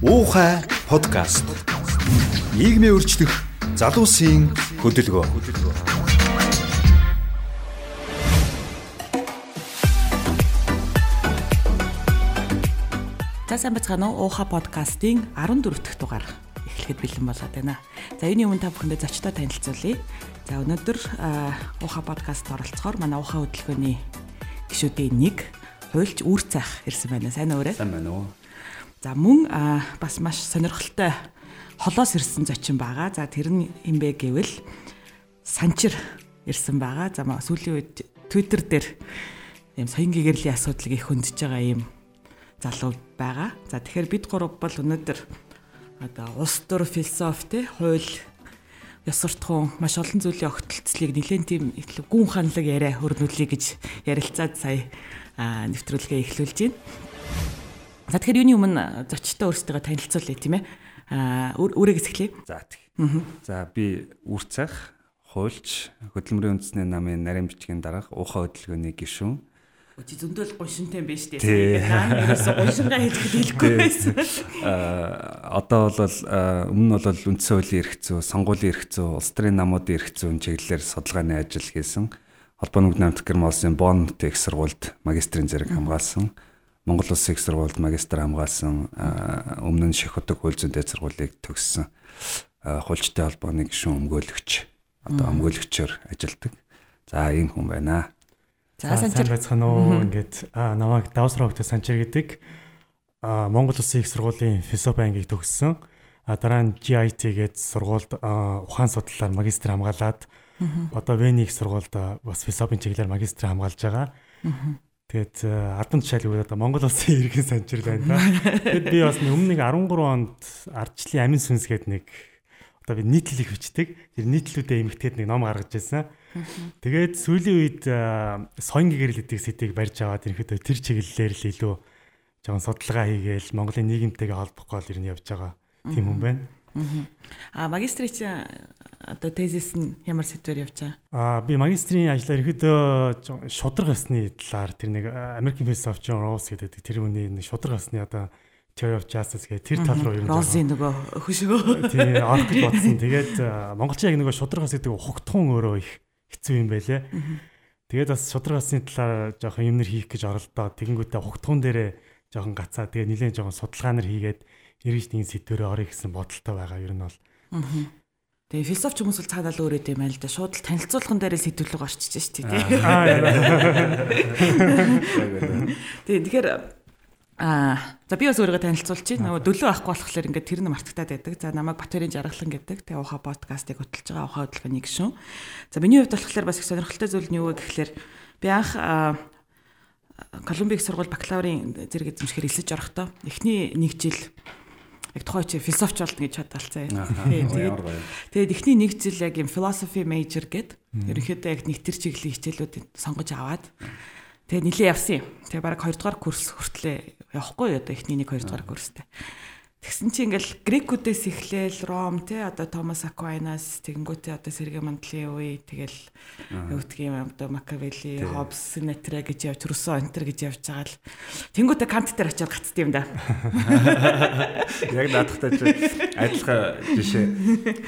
Уухай подкаст. Нийгмийн өөрчлөх залуусын хөдөлгөөн. За сайн бацгаана уу? Ууха подкастын 14 дахь дугаар эхлэхэд бэлэн болоод байна. За юуны өмнө та бүхэндээ зочдоо танилцуулъя. За өнөөдөр Ууха подкаст оролцохоор манай Ууха хөдөлгөөний гишүүдийн нэг хуульч үр цайх ирсэн байна. Сайн уу? Сайн байна уу? За мөн бас маш сонирхолтой холоос ирсэн зочин байгаа. За тэр нь юм бэ гэвэл санчир ирсэн байгаа. За сүүлийн үед Twitter дээр ийм соён гэгэрлийн асуудлыг их хөндөж байгаа ийм залуу байгаа. За тэгэхээр бид гурав бол өнөөдөр одоо улс төр философи те хууль ёс суртахуун маш олон зүйлийн огтлцлыг нэлээд тийм гүн ханлаг яриа хөрнүүлье гэж ярилцаад сая нэвтрүүлгээ эхлүүлж байна. За тэгэхээр юуны өмнө зочтой өөрсдөө танилцуулъя тийм ээ Аа үрээс эхлэе. За тэг. За би үр цах хуульч хөдөлмөрийн үндэсний намын нарийн бичгийн дараах ухаан хөдөлгөөний гишүүн. Чи зөндөл гоншинтай байж тээ. Наа ерөөсө гоншингаа хийхэд хэлэхгүй байсан. Аа одоо бол өмнө нь бол үндсэн хуулийн эрх зүй, сонгуулийн эрх зүй, улс төрийн намуудын эрх зүйн чиглэлээр судалгааны ажил хийсэн. Холбооны өвгөн намт гэрмолсын Бонн тех сургуульд магистрийн зэрэг хамгаалсан. Mm -hmm Монгол Улсын их сургуульд магистр хамгаалсан өмнө нь Ших хотог хууль зүйн дэд сургуулийг төгссөн хуульчтай холбооны гишүүн өмгөөлөгч одоо өмгөөлөгчөөр ажилладаг. За ийм хүн байна. За сайн байцгаана уу. Ингээд намайг Давсраа хөгтө Санчир гэдэг Монгол Улсын их сургуулийн философи ангийг төгссөн. Дараа нь GIT гээд сургуульд ухаан судлалаар магистр хамгаалаад одоо Вений их сургуульд бас философийн чиглэлээр магистр хамгаалж байгаа. Тэгээд албан тушаалыг одоо Монгол улсын иргэн санчир байна да. Тэгэд би бас өмнө нэг 13 онд ардчлалын амин сүнс гээд нэг одоо би нийтлэлийг бичдэг. Тэр нийтлүүдээ эмгтээд нэг ном гаргаж ирсэн. Тэгээд сүүлийн үед соён гэгэрэл гэдэг сэдвийг барьж аваад ерөнхийдөө тэр чиглэлээр л илүү жоохон судалгаа хийгээл Монголын нийгэмтэйгээ холбохгүй л ер нь явж байгаа тийм хүн байна. А магистрийн одоо тезис нь ямар сэдвээр байгаа? Аа би магистрийн ажлаар ерөөдөө шудраг асны талаар тэр нэг Philosophy of John Rawls гэдэг тэр хүний нэг шудраг асны одоо Theory of Justice гэх тэр тал руу ер нь Rawls-ийн нөгөө хөшгөө. Тийм орох бодсон. Тэгээд монголчин яг нөгөө шудраг ас гэдэг хугтхун өөрөө их хэцүү юм байлээ. Тэгээд бас шудраг асны талаар жоохон юмнэр хийх гэж оролдоо. Тэгэнгүүтээ хугтхун дээрээ жоохон гацаа. Тэгээ нилээн жоохон судалгаанаар хийгээд эргэж нэг сэдвэрээ орё гэсэн бодолтой байгаа ер нь бол. Аа Тэгээ философч хүмүүс бол цаадаа л өөрөө юм байл да. Шууд л танилцуулган дээрээ сэтгүүлэг орчиж штий тий. Тэгээ тэгэхээр аа за би бас өөрийгөө танилцуулчих. Нөгөө дөлөө авахгүй болохоор ингээд тэр нь мартагтаад байдаг. За намайг Батэрийн жаргалан гэдэг. Тэгээ ухаа подкастыг хөтлж байгаа ухаа хөдөлгөөний гишүүн. За миний хувьд болохоор бас их сонирхолтой зүйл нь юу вэ гэхээр би анх Колумбик сургууль бакалаврын зэрэг эзэмшгээр элсэж орохдоо эхний нэг жил яг тухай чи философч болно гэж бодолцсон. Тэгээд тэгээд эхний нэг жил яг юм philosophy major гэд ерөнхийдөө яг нэг төр чиглэлийн хичээлүүдийг сонгож аваад тэгээд нилээ явсан юм. Тэгээд бараг 2 дугаар курс хүртлээ явахгүй одоо эхний нэг 2 дугаар курстэй. Тэгсэн чи ингээл грекүүдээс эхлээл Ром те одоо Томас Аквинас тэгэнгүүтээ одоо Сэргэ Мандлын үе тэгэл өвдгийн одоо Макавелли, Хоббс, Нетрэ гэж явж Руссо Антер гэж явж байгаа л тэнгүүтээ Кант дээр очиод гацдсан юм да. Яг наадахтай чи адилхан жишээ.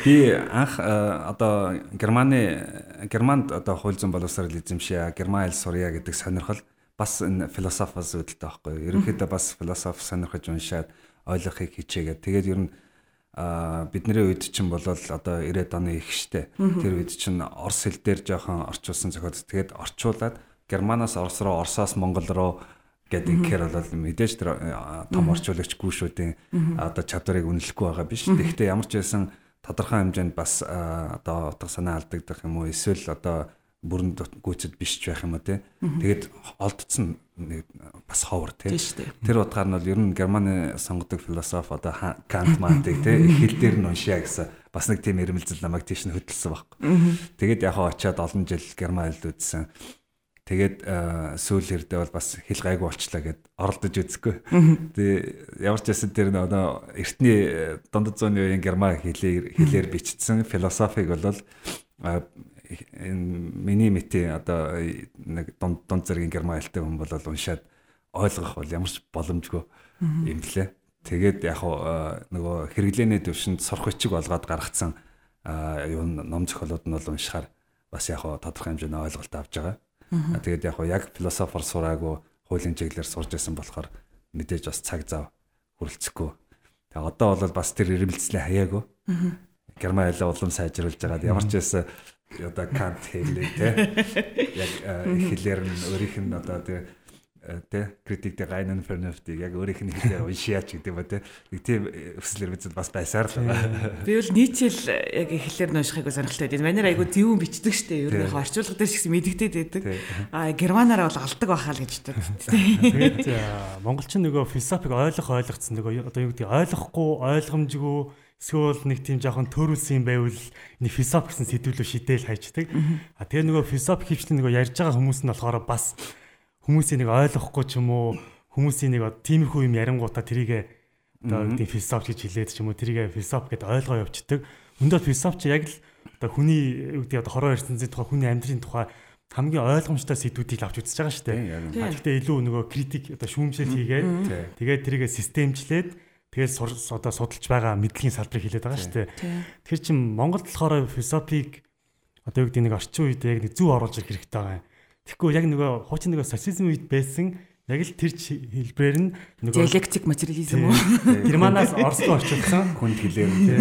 Би анх одоо Германы Германд одоо хууль зүйн боловсрол эзэмшээ, Герман хэл сурья гэдэг сонирхол бас энэ философоос үүдэлтэй байхгүй. Ерөнхийдөө бас философи сонирхож уншаад ойлгохыг хичээгээд тэгээд ер нь а бидний үед чинь болол одоо 90-ад оны их штэ. Тэр үед чинь орс хэл дээр жоохон орчуулсан зохиол. Тэгээд орчуулад германаас орос руу, орсоос монгол руу гэдэг ихээр бол мэдээж тэр том орчуулагч гүүшүүдийн одоо чадварыг үнэлэхгүй байгаа биш. Тэгэхдээ ямар ч байсан тодорхой хэмжээнд бас одоо утга санаа алдагдах юм уу эсвэл одоо бүрэн гүйцэд биш ч байх юм уу те. Тэгээд олдсон бас ховор те. Тэр утгаар нь бол ер нь Германы сонгодог философи одоо Кант Мантыг те хэл дээр нь уншия гэсэн бас нэг тийм ирмэлзэл намайг тийш нь хөдөлсөн байхгүй. Тэгээд яг очиад олон жил Герман хэл үзсэн. Тэгээд сүүл хэрдээ бол бас хэл гайгүй болчлаа гэд оролдож үзэхгүй. Тэгээ ямар ч байсан тэр одоо эртний дундад зууны үеийн герман хэлээр хэлээр бичсэн философиг бол энэ миний мэти одоо нэг дунд дунд зэргийн герман хэлтэй хүн бол уншаад ойлгох бол ямар ч боломжгүй юм блэ. Тэгээд яг нөгөө хэрэглээний төвшөнд сурах бичиг болгоод гаргацсан юу ном зохиолууд нь бол уншихаар бас яг тодорхой хэмжээний ойлголт авч байгаа. Тэгээд яг яг философор сураагүй хуулийн чиглэлээр сурж байсан болохоор мэдээж бас цаг зав хүрэлцэхгүй. Тэгээ одоо бол бас тэр ирэмэлцлээ хаяагүй. Герман хэлээ улам сайжруулж байгаад ямар ч байсан одоо кант хэлээ те. Яг хэлээр нь өөрийнх нь одоо Э, тэ критик дэ гайнан фернефтиг яг өөрийнх нь хэлээр уншияач гэдэг ба тэ нэг тийм өсөлөр мэдээд бас байсаар л. Би бол нийцэл яг хэлээр нуушхайг сонирхолтой байдаг. Манайр айгу зөвүүн бичдэг штэ ер нь орчуулга дээр ч гэсэн мэддэгдээд байдаг. А германаараа бол алдаг байхаа л гэж боддог. Тэгээд монголчин нөгөө философиг ойлгох ойлгоцсон нөгөө одоо юу гэдэг ойлгохгүй ойлгомжгүй эсвэл нэг тийм жоохон төрүүлсэн юм байвал нэг философи гэсэн сэдвүүлөө шидээл хайчдаг. А тэгээ нөгөө философи хөвчлэн нөгөө ярьж байгаа хүмүүс нь болохоор бас хүмүүсийн нэг ойлгохгүй ч юм уу хүмүүсийн нэг тиймэрхүү юм ярингуудаа тэрийг одоо тийм философи гэж хэлээд ч юм уу тэрийг философи гэдээ ойлгоо явцдаг. Өндөө философи яг л одоо хүний юу гэдэг одоо хороо ертөнцийн тухай хүний амьдралын тухай хамгийн ойлгомжтой сэдвүүдийг авч үзэж байгаа шүү дээ. Гэхдээ илүү нөгөө критик одоо шүүмжлэл хийгээд тэгээд тэрийг системчлээд тэгээд одоо судалж байгаа мэдлэгийн салбарыг хэлээд байгаа шүү дээ. Тэгэхээр чин Монголд болохоор философиг одоо юу гэдэг нэг орчин үед яг нэг зөв оруулж ирэх хэрэгтэй байгаа юм Тэгэхгүй яг нөгөө хуучин нөгөө социализм үед байсан яг л тэр хэлбэрээр нь нөгөө диалектик материализм үү? Германаас Орос руу орчуулсан хүнд хэлээр тий.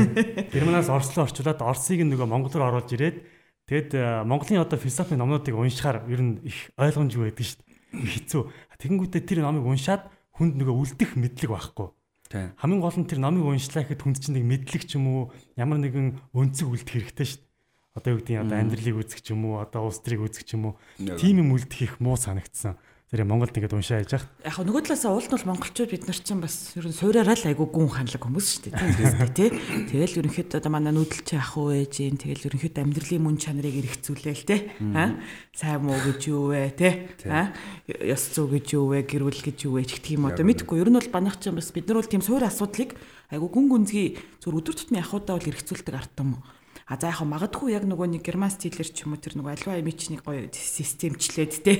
Германаас Орос руу орчуулад Оросыг нөгөө Монгол руу оруулж ирээд тэгэд э, Монголын одоо философийн номнуудыг уншихаар ер нь их ойлгомжгүй байдаг шүү дээ. Хэцүү. Тэгэнгүүтээ тэр номыг уншаад хүнд нөгөө үлдэх мэдлэг байхгүй. Хамгийн гол нь тэр номыг уншлаа гэхэд хүнд чинь нэг мэдлэг ч юм уу ямар нэгэн өнцөг үлдэх хэрэгтэй шүү дээ. Одоо юу гэдэг нь одоо амьдралыг үзэх ч юм уу одоо улс төрийг үзэх ч юм уу. Тийм юм үлдэх их муу санагдсан. Тэр Монголд ингээд уншаа яж хах. Яг хөө нөгөө талаас уул нь бол монголчууд бид нар чинь бас ер нь суураараа л айгүй гүн хандлаг хүмүүс шүү дээ. Тий. Тэгэл ерөнхийдөө одоо манай нүүдэлч ах уу ээж юм тэгэл ерөнхийдөө амьдралын мөн чанарыг эргцүүлээл тий. Аа сайн муу гэж юу вэ тий. Аа ёс зүй гэж юу вэ гэрүүл гэж юу вэ гэх юм одоо мэдгүй ер нь бол банах чинь бас бид нар бол тийм суур асуудлыг айгүй гүн гүнзгий зөв өдөр тутмын ахуйдаа бол эргцүүлдэг арт юм. А за яг магадгүй яг нөгөө нэг герман стилэр ч юм уу тэр нөгөө альва имиж нэг гоё системчлээд те.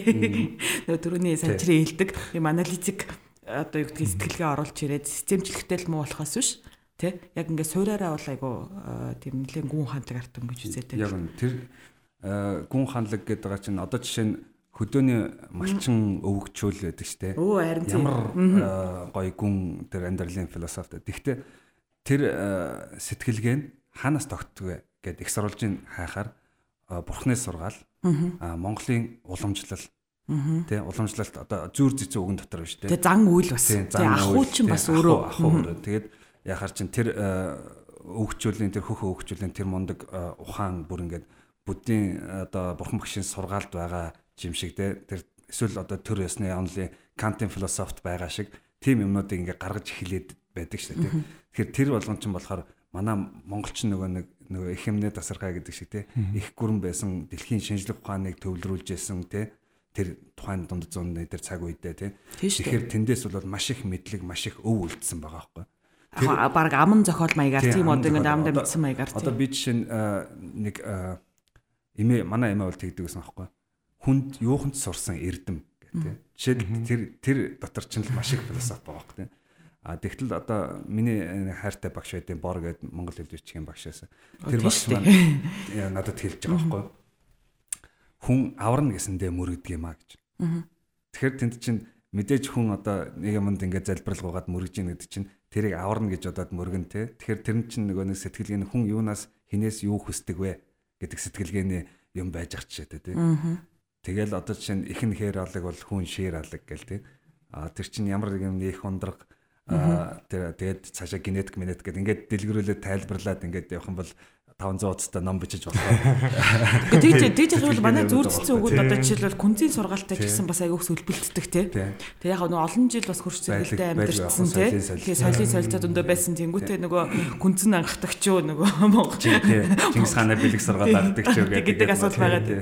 Нөгөө түрүүний санчрын хэлдэг юм аналитик одоо юу гэдгийг сэтгэлгээ оруулж ирээд системчлэхтэй л муу болохоос биш тэ яг ингээд суураараа бол айгу тийм нэлээд гүн хандлаг артсан гэж үзээтэй. Яг нь тэр гүн хандлаг гэдэг байгаа чинь одоо жишээ нь хөдөөний малчин өвөгчүүл байдаг штэ. Өө харин ямар гоё гүн тэр амьдралын философи. Тэгвэл тэр сэтгэлгээ нь хаанаас тогтдог вэ? гэд их сурвалжийн хайхаар бурхны сургаал Монголын уламжлал. Тий уламжлалт одоо зүүр зэцүү үгэн дотор биш тий зан үйл бас. Тий ахуу чинь бас өөрөө. ахуу тэгээд яхаар чин тэр өвгчүүлийн тэр хөх өвгчүүлийн тэр мундаг ухаан бүр ингээд буддийн одоо бурхан багшийн сургаалд байгаа юм шиг тий тэр эсвэл одоо төр ясны онлын кантын философт байгаа шиг тийм юмнуудыг ингээд гаргаж эхлээд байдаг шээ тий тэгэхээр тэр болгон чинь болохоор манай монголчин нөгөө нэг нөгөө их юмны тасархай гэдэг шиг те. Их гүрэн байсан дэлхийн шинжлэх ухааныг төвлөрүүлж байсан те. Тэр тухайн дунд зууны тэр цаг үедээ те. Тэгэхээр тэндээс бол маш их мэдлэг маш их өв үлдсэн байгаа байхгүй. Яг баг аман зохиол маягаар тийм одоо ингээд амдаа мэдсэн маягаар одоо би жишээ нь нэг эмээ манай эмээ бол тэгдэг гэсэн аахгүй хүнд юуханд сурсан эрдэм гэдэг жишээл тэр тэр дотор ч л маш их философи байгаа байхгүй А тэгтэл одоо миний хайртай багш байдیں۔ Бор гэдэг Монгол хэл бичгийн багшаас. Тэр багш маань надад хэлж байгаа байхгүй. Хүн аварна гэсэндээ мөрөгдөг юм а гэж. Тэгэхээр тэнд чинь мэдээж хүн одоо нэг юмд ингээд залбиралгуугаад мөрөгж ийн гэдэг чинь тэрийг аварна гэж бодоод мөргөн те. Тэгэхээр тэр нь чинь нөгөө нэг сэтгэлгээний хүн юунаас хинээс юу хүсдэг вэ гэдэг сэтгэлгээний юм байж ах чишээ те. Тэгэл одоо чинь ихэн хээр алаг бол хүн шээр алаг гэл те. А тэр чинь ямар нэг юм их ундраг тэр тэгээд цаашаа генетик генетик гэдэг ингээд дэлгэрүүлээд тайлбарлаад ингээд явах юм бол 500 удаатай ном бичиж болно. Тэгж тэгж бол манай зүрдсэн үгүүд одоо жишээлбэл күнзийн сургаалтай ч гэсэн бас аягүй хөлбөлддөг тий. Тэгээ яг нөгөө олон жил бас хурц зэрэгтэй амьдэрсэн тий. Тэгээ соёлын солилцоод өндөө байсан. Тэнгуүтэй нөгөө күнзэн ангахдаг ч юу нөгөө Монгол Чингис хааны бэлэг сургаал авдаг ч юу гэдэг асуудал байгаа тий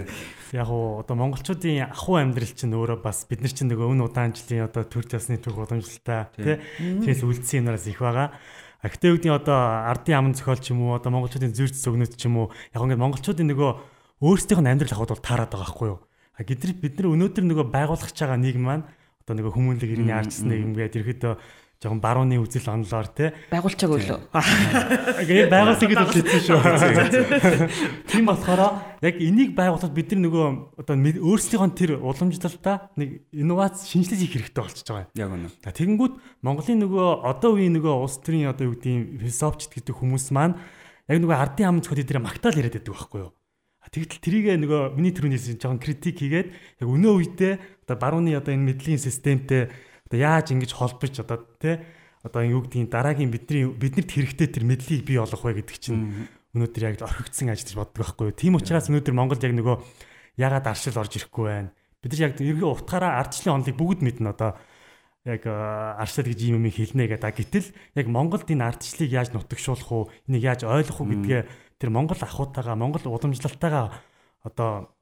яг уу одоо монголчуудын ахуй амьдрал чинь өөрөө бас бид нар чинь нөгөө өн удаан жилийн одоо төр төсны төр уламжлалтай тий. Тиймээс үлдсэн юмнаас их байгаа. А гэтээ үгний одоо ардын аман зохиол ч юм уу одоо монголчуудын зүрх зөвгнөд ч юм уу яг ингээд монголчуудын нөгөө өөрсдийнх нь амьдрал ахуйд бол таарад байгаа байхгүй юу. А гэдрэг бид нар өнөөдөр нөгөө байгуулах байгаа нийгэм маань одоо нөгөө хүмүүнлэг иргэний арчсан нийгэм гэдэг ерөөдөө жоохон барууны үзэл онлоор те байгуулчааг үлээ. Гээ байгуулсан гэж хэлсэн шүү. Тийм болохоор яг энийг байгуулахад бид нар нөгөө одоо өөрсдийнхөө тэр уламжлалтаа нэг инновац шинжилгээ хийх хэрэгтэй болчихж байгаа юм. Яг үнэ. Тэгэнгүүт Монголын нөгөө одоо үеийн нөгөө улс төрийн одоо юу гэдэг философч гэдэг хүмүүс маань яг нөгөө ардын ам зөвхөн тэр магтаал яриад байдаг байхгүй юу? Тэгтэл трийг нөгөө миний түрүүнээс жоохон критик хийгээд яг өнөө үедээ одоо барууны одоо энэ мэдлийн системтэй одоо яаж ингэж холбож одоо тий одоо юу гэдгийг дараагийн бидний биднэрт хэрэгтэй тэр мэдлийг бий болгох вэ гэдэг чинь өнөөдөр яг орхигдсан ажил гэж боддог байхгүй юу. Тийм учраас өнөөдөр Монголд яг нөгөө ягаад аршил орж ирэхгүй байна. Бид нар яг ерөнхий утгаараа ардчлалын онолыг бүгд мэднэ одоо яг аршил гэж юм юм хэлнэ гэдэг. Гэтэл яг Монголд энэ ардчлалыг яаж нутагшуулах уу, энийг яаж ойлгох уу гэдгээ тэр Монгол ахуйтайгаа Монгол уламжлалтайгаа одоо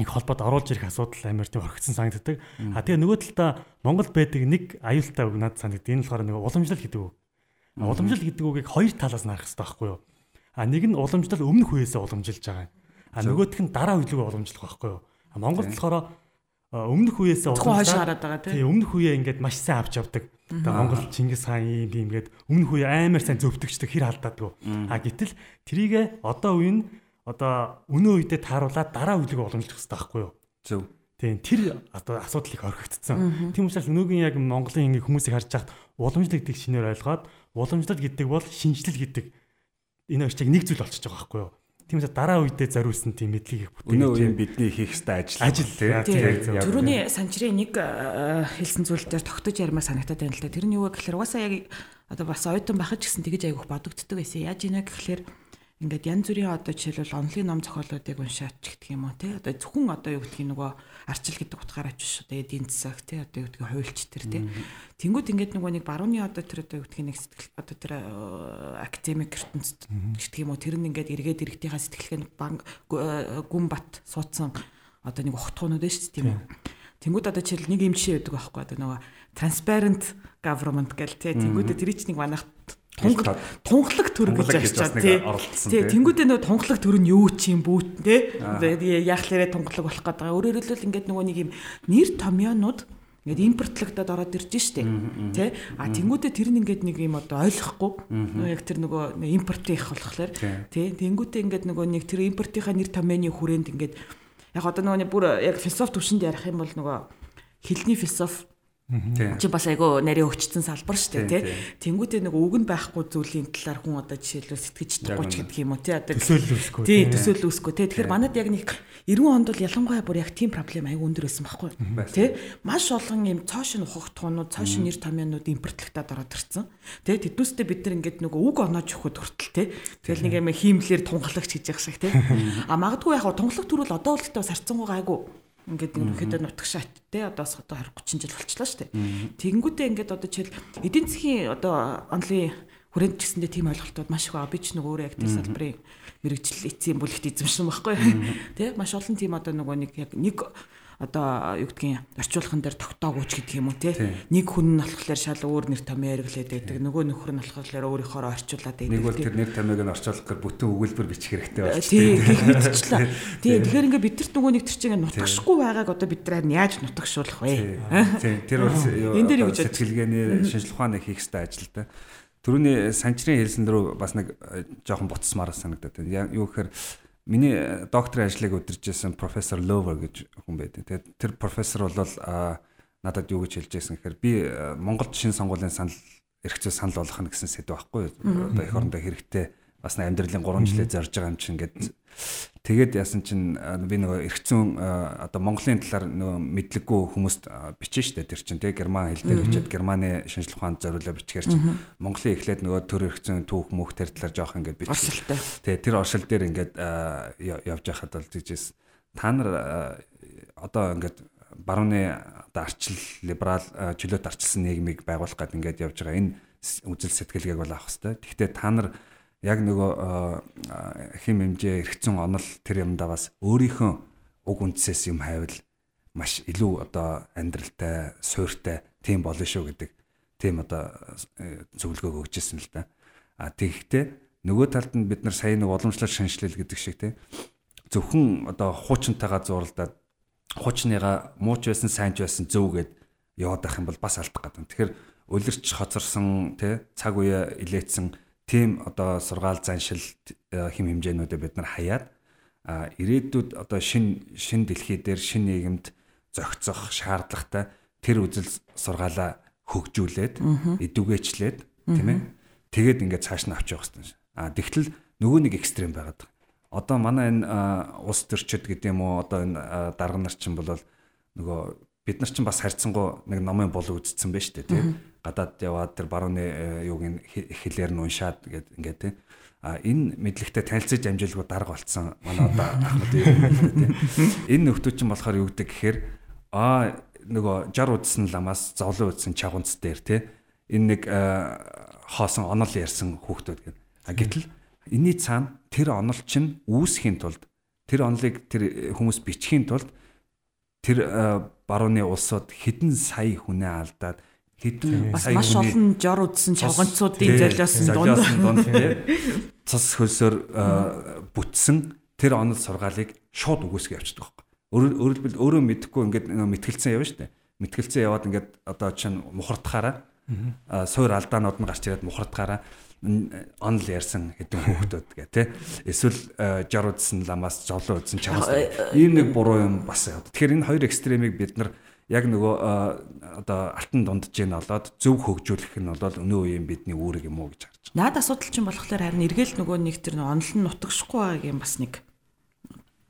нэг холбоод оруулж ирэх асуудал амар тийм орхигдсан санагддаг. А тэгээ нөгөө талдаа Монгол байдаг нэг аюултай үг надад санагддаг. Энэ болохоор нөгөө уламжлал гэдэг үг. Уламжлал гэдэг үгийг хоёр талаас нь харах хэрэгтэй байхгүй юу? А нэг нь уламжлал өмнөх үеэсээ уламжилж байгаа юм. А нөгөөх нь дараа үеийг уламжлах байхгүй юу? А Монгол болохоор өмнөх үеэсээ уламжлаад байгаа тийм өмнөх үеэ ингээд маш сайн авч явдаг. Одоо Монгол Чингис хаан юм би ингээд өмнөх үе амар сайн зөвтгчдэг хэр алдаадаг. А гэтэл трийгээ одоо үе нь одоо өнөө үедээ тааруулаад дараа үеийг уламжлах хэрэгтэй байхгүй юу? Зөв. Тийм тэр одоо асуудал их орхигдсон. Тийм учраас өнөөгийн яг Монголын ингээ хүмүүсийг харж хахад уламжлал гэдэг шинээр ойлгоод уламжлал гэдэг бол шинжлэл гэдэг энэ хоёр чиг нэг зүйл болчихж байгаа байхгүй юу? Тийм учраас дараа үедээ зориулсан тийм мэдлийг их бүтээх. Өнөө үеийн бидний хийх ёстой ажил. Ажил тийм. Төрөний санчрын нэг хэлсэн зүйл дээр тогтож ярмаар санагтаад байна л да. Тэр нь юу вэ гэхээр угаасаа яг одоо бас оюутан байхад ч гэсэн тэгэж айгуух бодогддог байсан. Яаж ийнэ гэхээр ингээд янз бүрийн одоо жишээлбэл онлын ном зохиолуудыг уншаач гэх юм уу те? Одоо зөвхөн одоо юу гэдгийг нөгөө арчил гэдэг утгаараа ч шүү дээ эдийн засаг те? Одоо юу гэдгийг хуульч төр те? Тэнгууд ингээд нөгөө нэг барууны одоо тэр одоо юу гэдгийг нэг сэтгэл одоо тэр э, академик ертөнцид гэдэг юм уу тэр нь ингээд эргээд иргэдийнхаа сэтгэлгээ банк э, гүн бат суудсан одоо нэг ухтгуунууд шүү дээ тийм үү? Тэнгүүд одоо жишээл нэг юм жишээ өгдөг байхгүй одоо нөгөө transparent government гэл тий тэнгүүдээ тэр чинь нэг манайх тунгалаг төр гэж ярьчаа тий. Тий тэнгуүдээ нөгөө тунгалаг төр нь юу ч юм бүүт тий. Яг л яриа тунгалаг болох гэдэг. Өөрөөр хэлбэл ингээд нөгөө нэг юм нэр томьёонууд ингээд импортлогдоод ороод ирж штэ тий. А тэнгуүдээ тэр нь ингээд нэг юм одоо ойлгохгүй. Яг тэр нөгөө импортын их болохоор тий. Тэнгуүдээ ингээд нөгөө нэг тэр импортынхаа нэр томьёоны хүрээнд ингээд яг одоо нөгөө бүр яг философи төвшөнд ярих юм бол нөгөө хилний философи Чи бас айгу нарийн өгчтсөн салбар шүү дээ тий. Тэнгүүтээ нэг үг нь байхгүй зүйлийн талаар хүн одоо жишээлбэл сэтгэж чадахгүй ч гэдэг юм уу тий. Одоо төсөөлөл үсгүй. Тий, төсөөлөл үсгүй тий. Тэгэхээр манад яг нэг 90 онд бол ялангуяа бүр яг тийм проблем айгу өндөр байсан байхгүй. Тий. Маш олон юм цоошин ухагтхуунууд, цоошин нэр томьёонууд импортлогдоод ороод ирсэн. Тий. Тэднүүстэй бид нар ингээд нөгөө үг оноож өгөхөд хүртэл тий. Тэгэл нэг юм хиймлэр тунгалагч гэж яах шиг тий. А магадгүй яг тунгалаг төрөл одоо бол бас харцсангуйгаа айгу Ингээд ерөнхийдөө нутагшаат те одоо одоо 20 30 жил болчихлоо шүү дээ. Тэгэнгүүтээ ингээд одоо жишээл эдийн засгийн одоо онлын хүрээнд ч гэсэндээ тийм ойлголтууд маш их байгаа. Би ч нөгөө өөрөө тэр салбарын мэрэгжил эцсийн бүлэгт эзэмшсэн байхгүй. Тэ маш олон тийм одоо нөгөө нэг яг нэг одоо юу гэдгийг орчуулган дээр тогтоогүйч гэдэг юм уу те нэг хүн нь болохоор шал өөр нэр томьёо хэрэглээд байдаг. Нөгөө нөхөр нь болохоор өөрийнхөө орчуулад байдаг нэг бол тэр нэр томьёог нь орчуулах гэж бүтэн өгүүлбэр бичих хэрэгтэй байна тийм гэх мэтчлээ. Тийм тэгэхээр ингээ бидэрт нөгөө нэг тэр чинь нутагшгүй байгааг одоо бид нар яаж нутагшуулах вэ? Тийм тэр бол энэ дээр юу гэж сэтгэлгээний шинжилгээ ухааны хийх хэрэгтэй ажил та Төрөний санчрын хэлсэн дөрөв бас нэг э, жоохон буцсмаар санагдаад байна. Юу гэхээр Миний э, докторийн ажлыг удиржсэн профессор Lover гэж хүн байдаг. Тэгээд тэр профессор бол надад юу гэж хэлж байсан гэхээр би э, Монголд шин сонгуулийн санал эрх зүй санал болгох нь гэсэн сэдв байхгүй. Одоо эх орондоо хэрэгтэй бас амьдралын 3 жилээ зорж байгаа юм чинь ингээд тэгээд яасан чинь би нөгөө зүйн одоо Монголын талаар нөгөө мэдлэггүй хүмүүст бичэн штэ тэр чинь тий герман хэл дээр бичээд германы шинжлэх ухаанд зориулаад бичгээр чинь Монголын эхлээд нөгөө төр зүйн түүх мөх тэр талаар жоох ингээд бичсэн. Тий тэр оршил дээр ингээд явж байхад бол тийжээс та нар одоо ингээд барууны одоо арчил либерал чөлөөт арчилсан нийгмийг байгуулах гэдэг ингээд явж байгаа. Энэ үзэл сэтгэлгээг бол авах хэрэгтэй. Гэхдээ та нар яг нөгөө хэм хэмжээ эргэцэн онол тэр юмдаа бас өөрийнхөө уг үндсээс юм хайвал маш илүү одоо амьдралтай, суйртай тийм болно шүү гэдэг тийм одоо э, зөвлөгөө өгчээсэн л да. А тэгэхдээ нөгөө талд нь бид нар сая нэг уламжлалт шинжилэл гэдэг шиг тийм зөвхөн одоо хуучнтайгаа зурлаад хуучныгаа мууч байсан, сайн ч байсан зөв гэд яваад байх юм бол бас алдах гэдэг. Тэгэхээр улирч хоцорсон тий цаг үе илээдсэн тийм одоо сургаал заншил хэм хэмжээнүүдээ бид нар хаяад ирээдүйд одоо шин шин дэлхий дээр шин нийгэмд зохицох шаардлагатай тэр үзэл сургаалаа хөгжүүлээд эдүгээчлээд тийм ээ тэгээд ингээд цааш нь авч явах хэрэгтэй. А тэгтэл нөгөө нэг экстрем байгаад байгаа. Одоо манай энэ улс төрчид гэдэг юм уу одоо энэ дарга нар чинь бол нөгөө бид нар чинь бас харьцангуй нэг номын бол үзсэн байж тээ тийм гадаад яваад тэр барууны э, юуг нь хэлээр нь уншаад гээд ингээд тийм а энэ мэдлэгтэй танилцаж амжилгүй дарга болцсон. Манай одоо ахмад юм энэ нөхдөө чинь болохоор юу гэдэг гэхээр а нөгөө 60 удсан ламаас зовлон удсан чагунц дээр те энэ нэг э, хоосон онол ярьсан хүүхдүүд гэдэг. А гэтэл энэний цаана тэр онол чинь үүсхийн тулд тэр онолыг тэр хүмүүс бичихийн тулд тэр э, барууны улсууд хэдэн сая хүнээ алдаад хэдэн бас маш олон жор үдсэн чавганцуудын золиосон дунд цус хөлсөөр бүтсэн тэр онол сургаалыг шууд үгүйсгээ явчихдаг байхгүй. Өөрөөр хэлбэл өөрөө мэдэхгүй ингээд мэтгэлцэн явна дээ. Мэтгэлцэн яваад ингээд одоо чинь мухардахаараа суур алдаанууд нь гарч ирээд мухардахаараа онл ярьсан хэдэн хүүхдүүд гэ тэ эсвэл жор үдсэн ламаас жолоо үдсэн чамаас ийм нэг буруу юм бас. Тэгэхээр энэ хоёр экстремийг бид нар яг нөгөө одоо алтан дундж ийн олоод зөв хөгжүүлэх нь бол өнөө үеийн бидний үүрэг юм уу гэж харж байна. Наад асуудал чинь болохоор харин эргээл нөгөө нэг тэр онол нь нутагшгүй байгааг бас нэг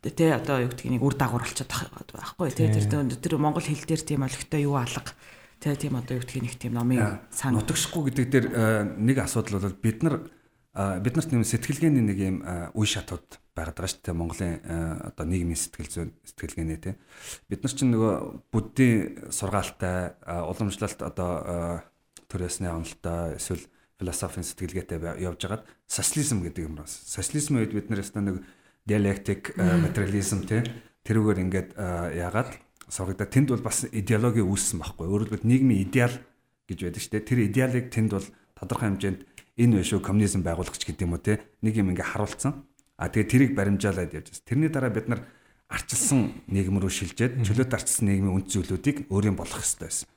тэ одоо юу гэдгийг нэг үр дагавар болчиход байхгүй тэ тэр тэр монгол хэл дээр тийм олигтой юу алга тэ тийм одоо юу гэдгийг нэг тийм номын сан нутагшгүй гэдэг дээр нэг асуудал бол бид нар бид нарт нэм сэтгэлгээний нэг юм үе шатууд байгаад байгаа шүү дээ Монголын одоо нийгмийн сэтгэл зүйн сэтгэлгээний те бид нар чинь нөгөө буддийн сургаалтай уламжлалт одоо төрөөсний онолтой эсвэл философийн сэтгэлгээтэй явж байгаад социализм гэдэг юм байна. Социализмын үед бид нар ястаа нэг диалектик материализм те тэрүүгээр ингээд яагаад сургагдаа тэнд бол бас идеологи үүссэн байхгүй. Өөрөөр хэлбэл нийгмийн идеал гэж байдаг шүү дээ. Тэр идеалыг тэнд бол тодорхой хэмжээнд энэ биш үү коммунизм байгуулагч гэдэг юм уу те нэг юм ингээ харуулсан. А тэгээ тэрийг баримжаалаад явж байна. Тэрний дараа бид нар арчилсан нийгэм рүү шилжээд чөлөөт арчилсан нийгмийн үнд зүйлүүдийг өөрийн болгох хэрэгтэй байсан.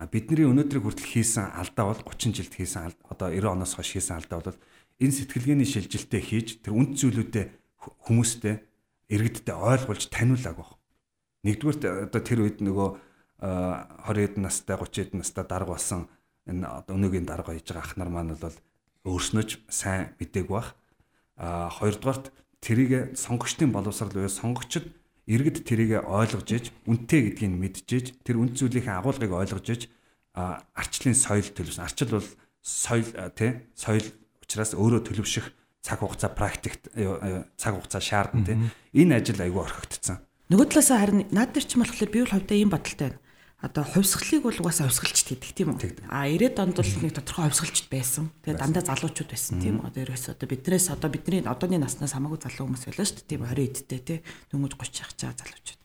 А бидний өнөөдрийг хүртэл хийсэн алдаа бол 30 жилд хийсэн одоо 90 оноос хойш хийсэн алдаа бол энэ сэтгэлгээний шилжилтээ хийж тэр үнд зүйлүүдэд хүмүүстэй иргэдтэй ойлгуулж таниулааг баг. Нэгдүгээр одоо тэр үед нөгөө 20 эд настай 30 эд настай дарга болсон энэ одоо өнөөгийн дарга хийж байгаа ах нар маань бол өөрснөж сайн мэдээг бах. А хоёрдугаарт тэрийг сонгогчдын боловсрал буюу сонгогчд иргэд тэрийг ойлгож иж үнтэй гэдгийг мэдж иж тэр үнд зүйлийн агуулгыг ойлгож иж арчлын соёл төлөвсөн. Арчил бол соёл тий соёл учраас өөрөө төлөвшөх цаг хугацаа практикт цаг хугацаа шаардна тий. Энэ ажил айгүй орхигдсон. Нөгөө талаас харин наад дээр ч юм болохоор би бол хувьдаа ийм бодолтой байна одоо хувьсгалыг бол угаасаа хувьсгалчд хийдэг тийм үү. А 90-ад онд бол нэг тодорхой хувьсгалчд байсан. Тэгээ дандаа залуучууд байсан тийм үү. Одоо ерөөс одоо биднээс одоо бидний одооны наснаас хамаагүй залуу хүмүүс байлаа шүү дээ. Тийм 20 эдтэй тий. Дөнгөж 30 явах чаа залуучууд.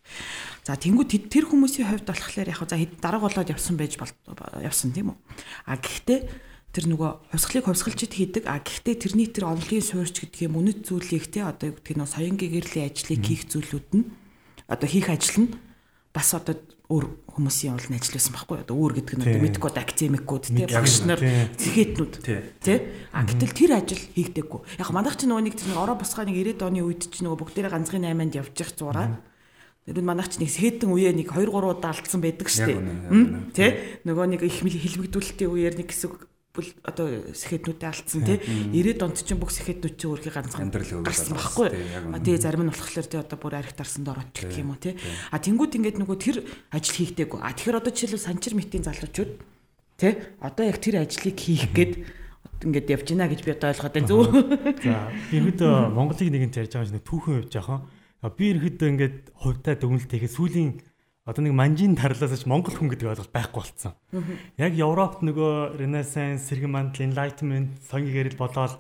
За тэнгуү тэр хүмүүсийн хувьд болохоор яг за дарга болоод явсан байж явсан тийм үү. А гэхдээ тэр нөгөө хувьсгалыг хувьсгалчд хийдэг. А гэхдээ тэрний тэр онлын суурьч гэдэг юм үнэт зүйлийг тий одоо юу гэдэг нь соён гэгэрлийн ажлыг хийх зүйлүүд нь одоо хийх ажил нь бас одоо өөр хүмүүсийн олон ажил байсан байхгүй одоо өөр гэдэг нь одоо медикод академикууд тий багш нар зэхэтнүүд тий. а гэтэл тэр ажил хийгдэггүй. Яг манайх чи нөгөө нэг тэр ороо босгоо нэг 90-ад оны үед чи нөгөө бүгдээрээ ганцхан 8-нд явж их зураа Тэр нь манайх ч нэг сэхэтэн үеэ нэг 2 3 удаа алдсан байдаг шүү дээ. Тэ? Нөгөө нэг их хэлбэгдүүлэлтийн үеэр нэг хэсэг бол одоо сэхэднүүдээ алдсан тий. 90-ад онд чинь бүх сэхэднүүд чинь өөрхий ганцхан гарсан байхгүй. тий зарим нь болохоор тий одоо бүр архит арсанд ороод гэх юм уу тий. а тэнгууд ингээд нөгөө тэр ажил хийгдээгүй а тэгэхээр одоо жишээлбэл санчир мэтийн залуучууд тий одоо яг тэр ажлыг хийх гээд ингээд явж гинэ гэж би одоо ойлгоод байна. Зөв. За ерөөдөө Монголыг нэгэн ярьж байгаа юм шиг түүхэн явж байгаа би ерөөдөө ингээд хувьтай дүгнэлт хийхэд сүүлийн одоо нэг манжийн тарлаас ч монгол хүн гэдэг ойлголт байхгүй болцсон. Яг Европт нөгөө Renaissance, сэргэн мандал, Enlightenment, соёлын гэрэл болоод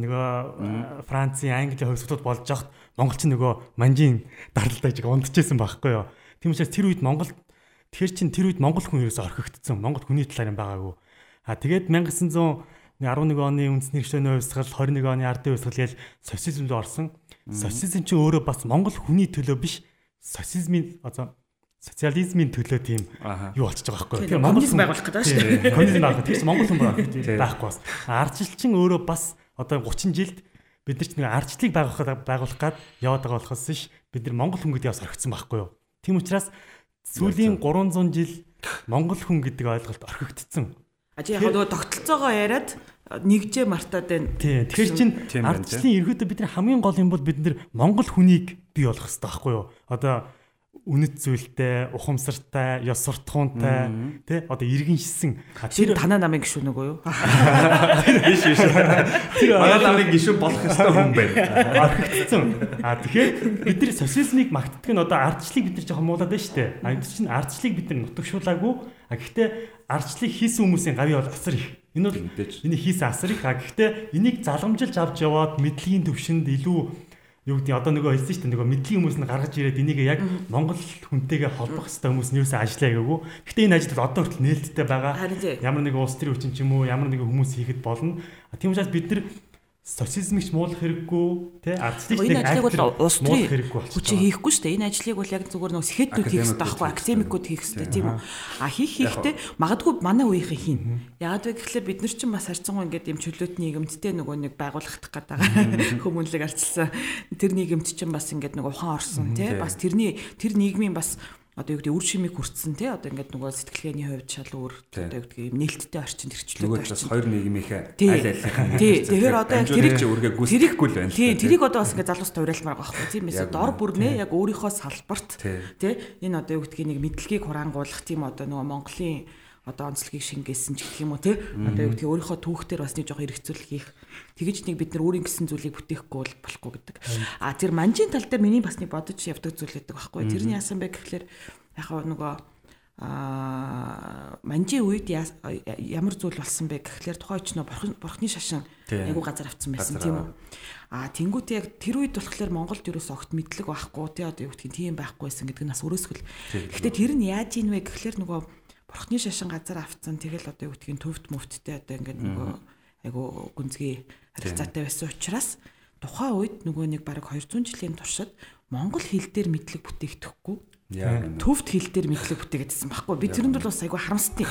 нөгөө Францын, Английн хувьсгалууд болж хахад монголч нөгөө манжийн даралтай жиг ундчихсэн байхгүй юу. Тийм учраас тэр үед Монгол тэр чин тэр үед монгол хүн ерөөсө орхигдсон. Монгол хүний талаар юм байгаагүй. А тэгээд 1911 оны үндэсний гишүүний хувьсгал 21 оны ардын хувьсгал гээл социализм руу орсон. Социализм чинь өөрөө бас монгол хүний төлөө биш социализмын одоо социализмын төлөө тийм юу болчихж байгаа байхгүй. Тийм коммунизм байгуулах гэдэг шүү дээ. Коммунизм байгуулах. Тэгээс Монгол хүн байхгүй бас. Ардчилчин өөрөө бас одоо 30 жилд бид нар ч нэг ардчлалыг байгуулах байгуулах гад яваад байгаа болохоос ш бид нар Монгол хүн гэдэг бас орхисон байхгүй юу. Тийм учраас сүүлийн 300 жил Монгол хүн гэдэг ойлголт орхигдсон. А чи яг нөгөө тогтолцоогоо яриад нэгжээ мартаад байна. Тийм. Тэгэхээр чин ардчлалын ерөөдөө бидний хамгийн гол юм бол бид нар Монгол хүнийг бий болгох хэрэгтэй байхгүй юу? Одоо үнэт зүйлтэй, ухамсартай, ёс суртахуунтай, тий одоо иргэн шисэн. Тэр танаа намын гişүн нөгөө юу? Биш биш. Тэр манай намын гişүн болох ёстой хүн байна. Архигдсан. А тэгэхээр бид нар социализмыг магтдаг нь одоо ардчлалыг бид нар жоохон муулаад байна шүү дээ. А энэ чинь ардчлалыг бид нар нутагшуулаагүй. А гэхдээ ардчлалыг хийсэн хүмүүсийн гавь бол асар их. Энэ бол энэ хийсэн асар их. А гэхдээ энийг заламжилж авч яваад мэдлэгийн төвшөнд илүү юу гэдэг одоо нөгөө хэлсэн шүү дээ нөгөө мэдлэг хүмүүс нь гаргаж ирээд энийг яг Монгол хүнтэйгээ холбох хэрэгтэй хүмүүс нь юусэн ажиллаа гээгүү. Гэхдээ энэ ажил одоо хүртэл нээлттэй байгаа. Ямар нэг улс төрийн хүчин ч юм уу ямар нэг хүмүүс хийхэд болно. Тийм учраас бид нар социализмыг муулах хэрэггүй тий ардчлалыг энэ ажлыг бол улс төрийн хүчин хийхгүй шүү дээ. Энэ ажлыг бол яг зүгээр нөө сэхэтнүүд хийх хэрэгтэй байхгүй академикууд хийх хэрэгтэй тийм үү? А хийх хийхдээ магадгүй манай үеийнхэн хийн. Яагаад вэ гэхээр бид нар чинь бас харьцангуй ингээд юм чөлөөт нийгэмдтэй нөгөө нэг байгуулах гэдэг байгаа хүмүүнлэг арчилсан. Тэр нийгэмд чинь бас ингээд нөгөө ухаан орсон тий. Бас тэрний тэр нийгмийн бас одоо юу гэдэг үр шимийг хүртсэн тий одоо ингээд нөгөө сэтгэлгээний хувьд шал өөр одоо юу гэдэг нээлттэй орчин төрчлөө нөгөө талаас хоёр нийгмийнхээ аль аль тий. тэгэхээр одоо яг тэрийг үргээ гүйцэтгэхгүй л байна тий тэрийг одоо бас ингээд залуус тавиалмаар байгаа байхгүй тийм ээ дор бүрнээ яг өөрийнхөө салбарт тий. энэ одоо юу гэдгийг нэг мэдлэгийг хураангуулах тийм одоо нөгөө Монголын одоо онцлогийг шингээсэн ч гэх юм уу тий. Одоо юу гэдэг өөрийнхөө түүхтэр бас нэг жоохон эргэцүүлэх хийх тэгэж нэг бид нар өөрийн гэсэн зүйлийг бүтээхгүй бол болохгүй гэдэг. А тэр манжийн тал дээр миний бас нэг бодож явдаг зүйл гэдэг байхгүй. Тэрний яасан бэ гэхэлэр яг нөгөө а манжийн үед ямар зүйл болсон бэ гэхлээр тухайн ч нөө бурхны шашин айгу газар авцсан байсан тийм үү? а тэнгуүтээ яг тэр үед болохоор Монголд ерөөс огт мэдлэг байхгүй тий одоо юу гэдгийг тийм байхгүйсэн гэдэг нь бас өрөөсгөл. Гэхдээ тэр нь яаж ийн вэ гэхлээр нөгөө бурхны шашин газар авцсан тэгэл одоо юу гэдгийг төвд мөвдтэй одоо ингээд нөгөө айгу гүнзгий харилцаатай байсан учраас тухайн үед нөгөө нэг бараг 200 жилийн туршид монгол хэл дээр мэдлэг бүтээхдэггүй төвд хэл дээр мэдлэг бүтээгээдсэн байхгүй. Би тэрэнд бол бас айгу харамсдаг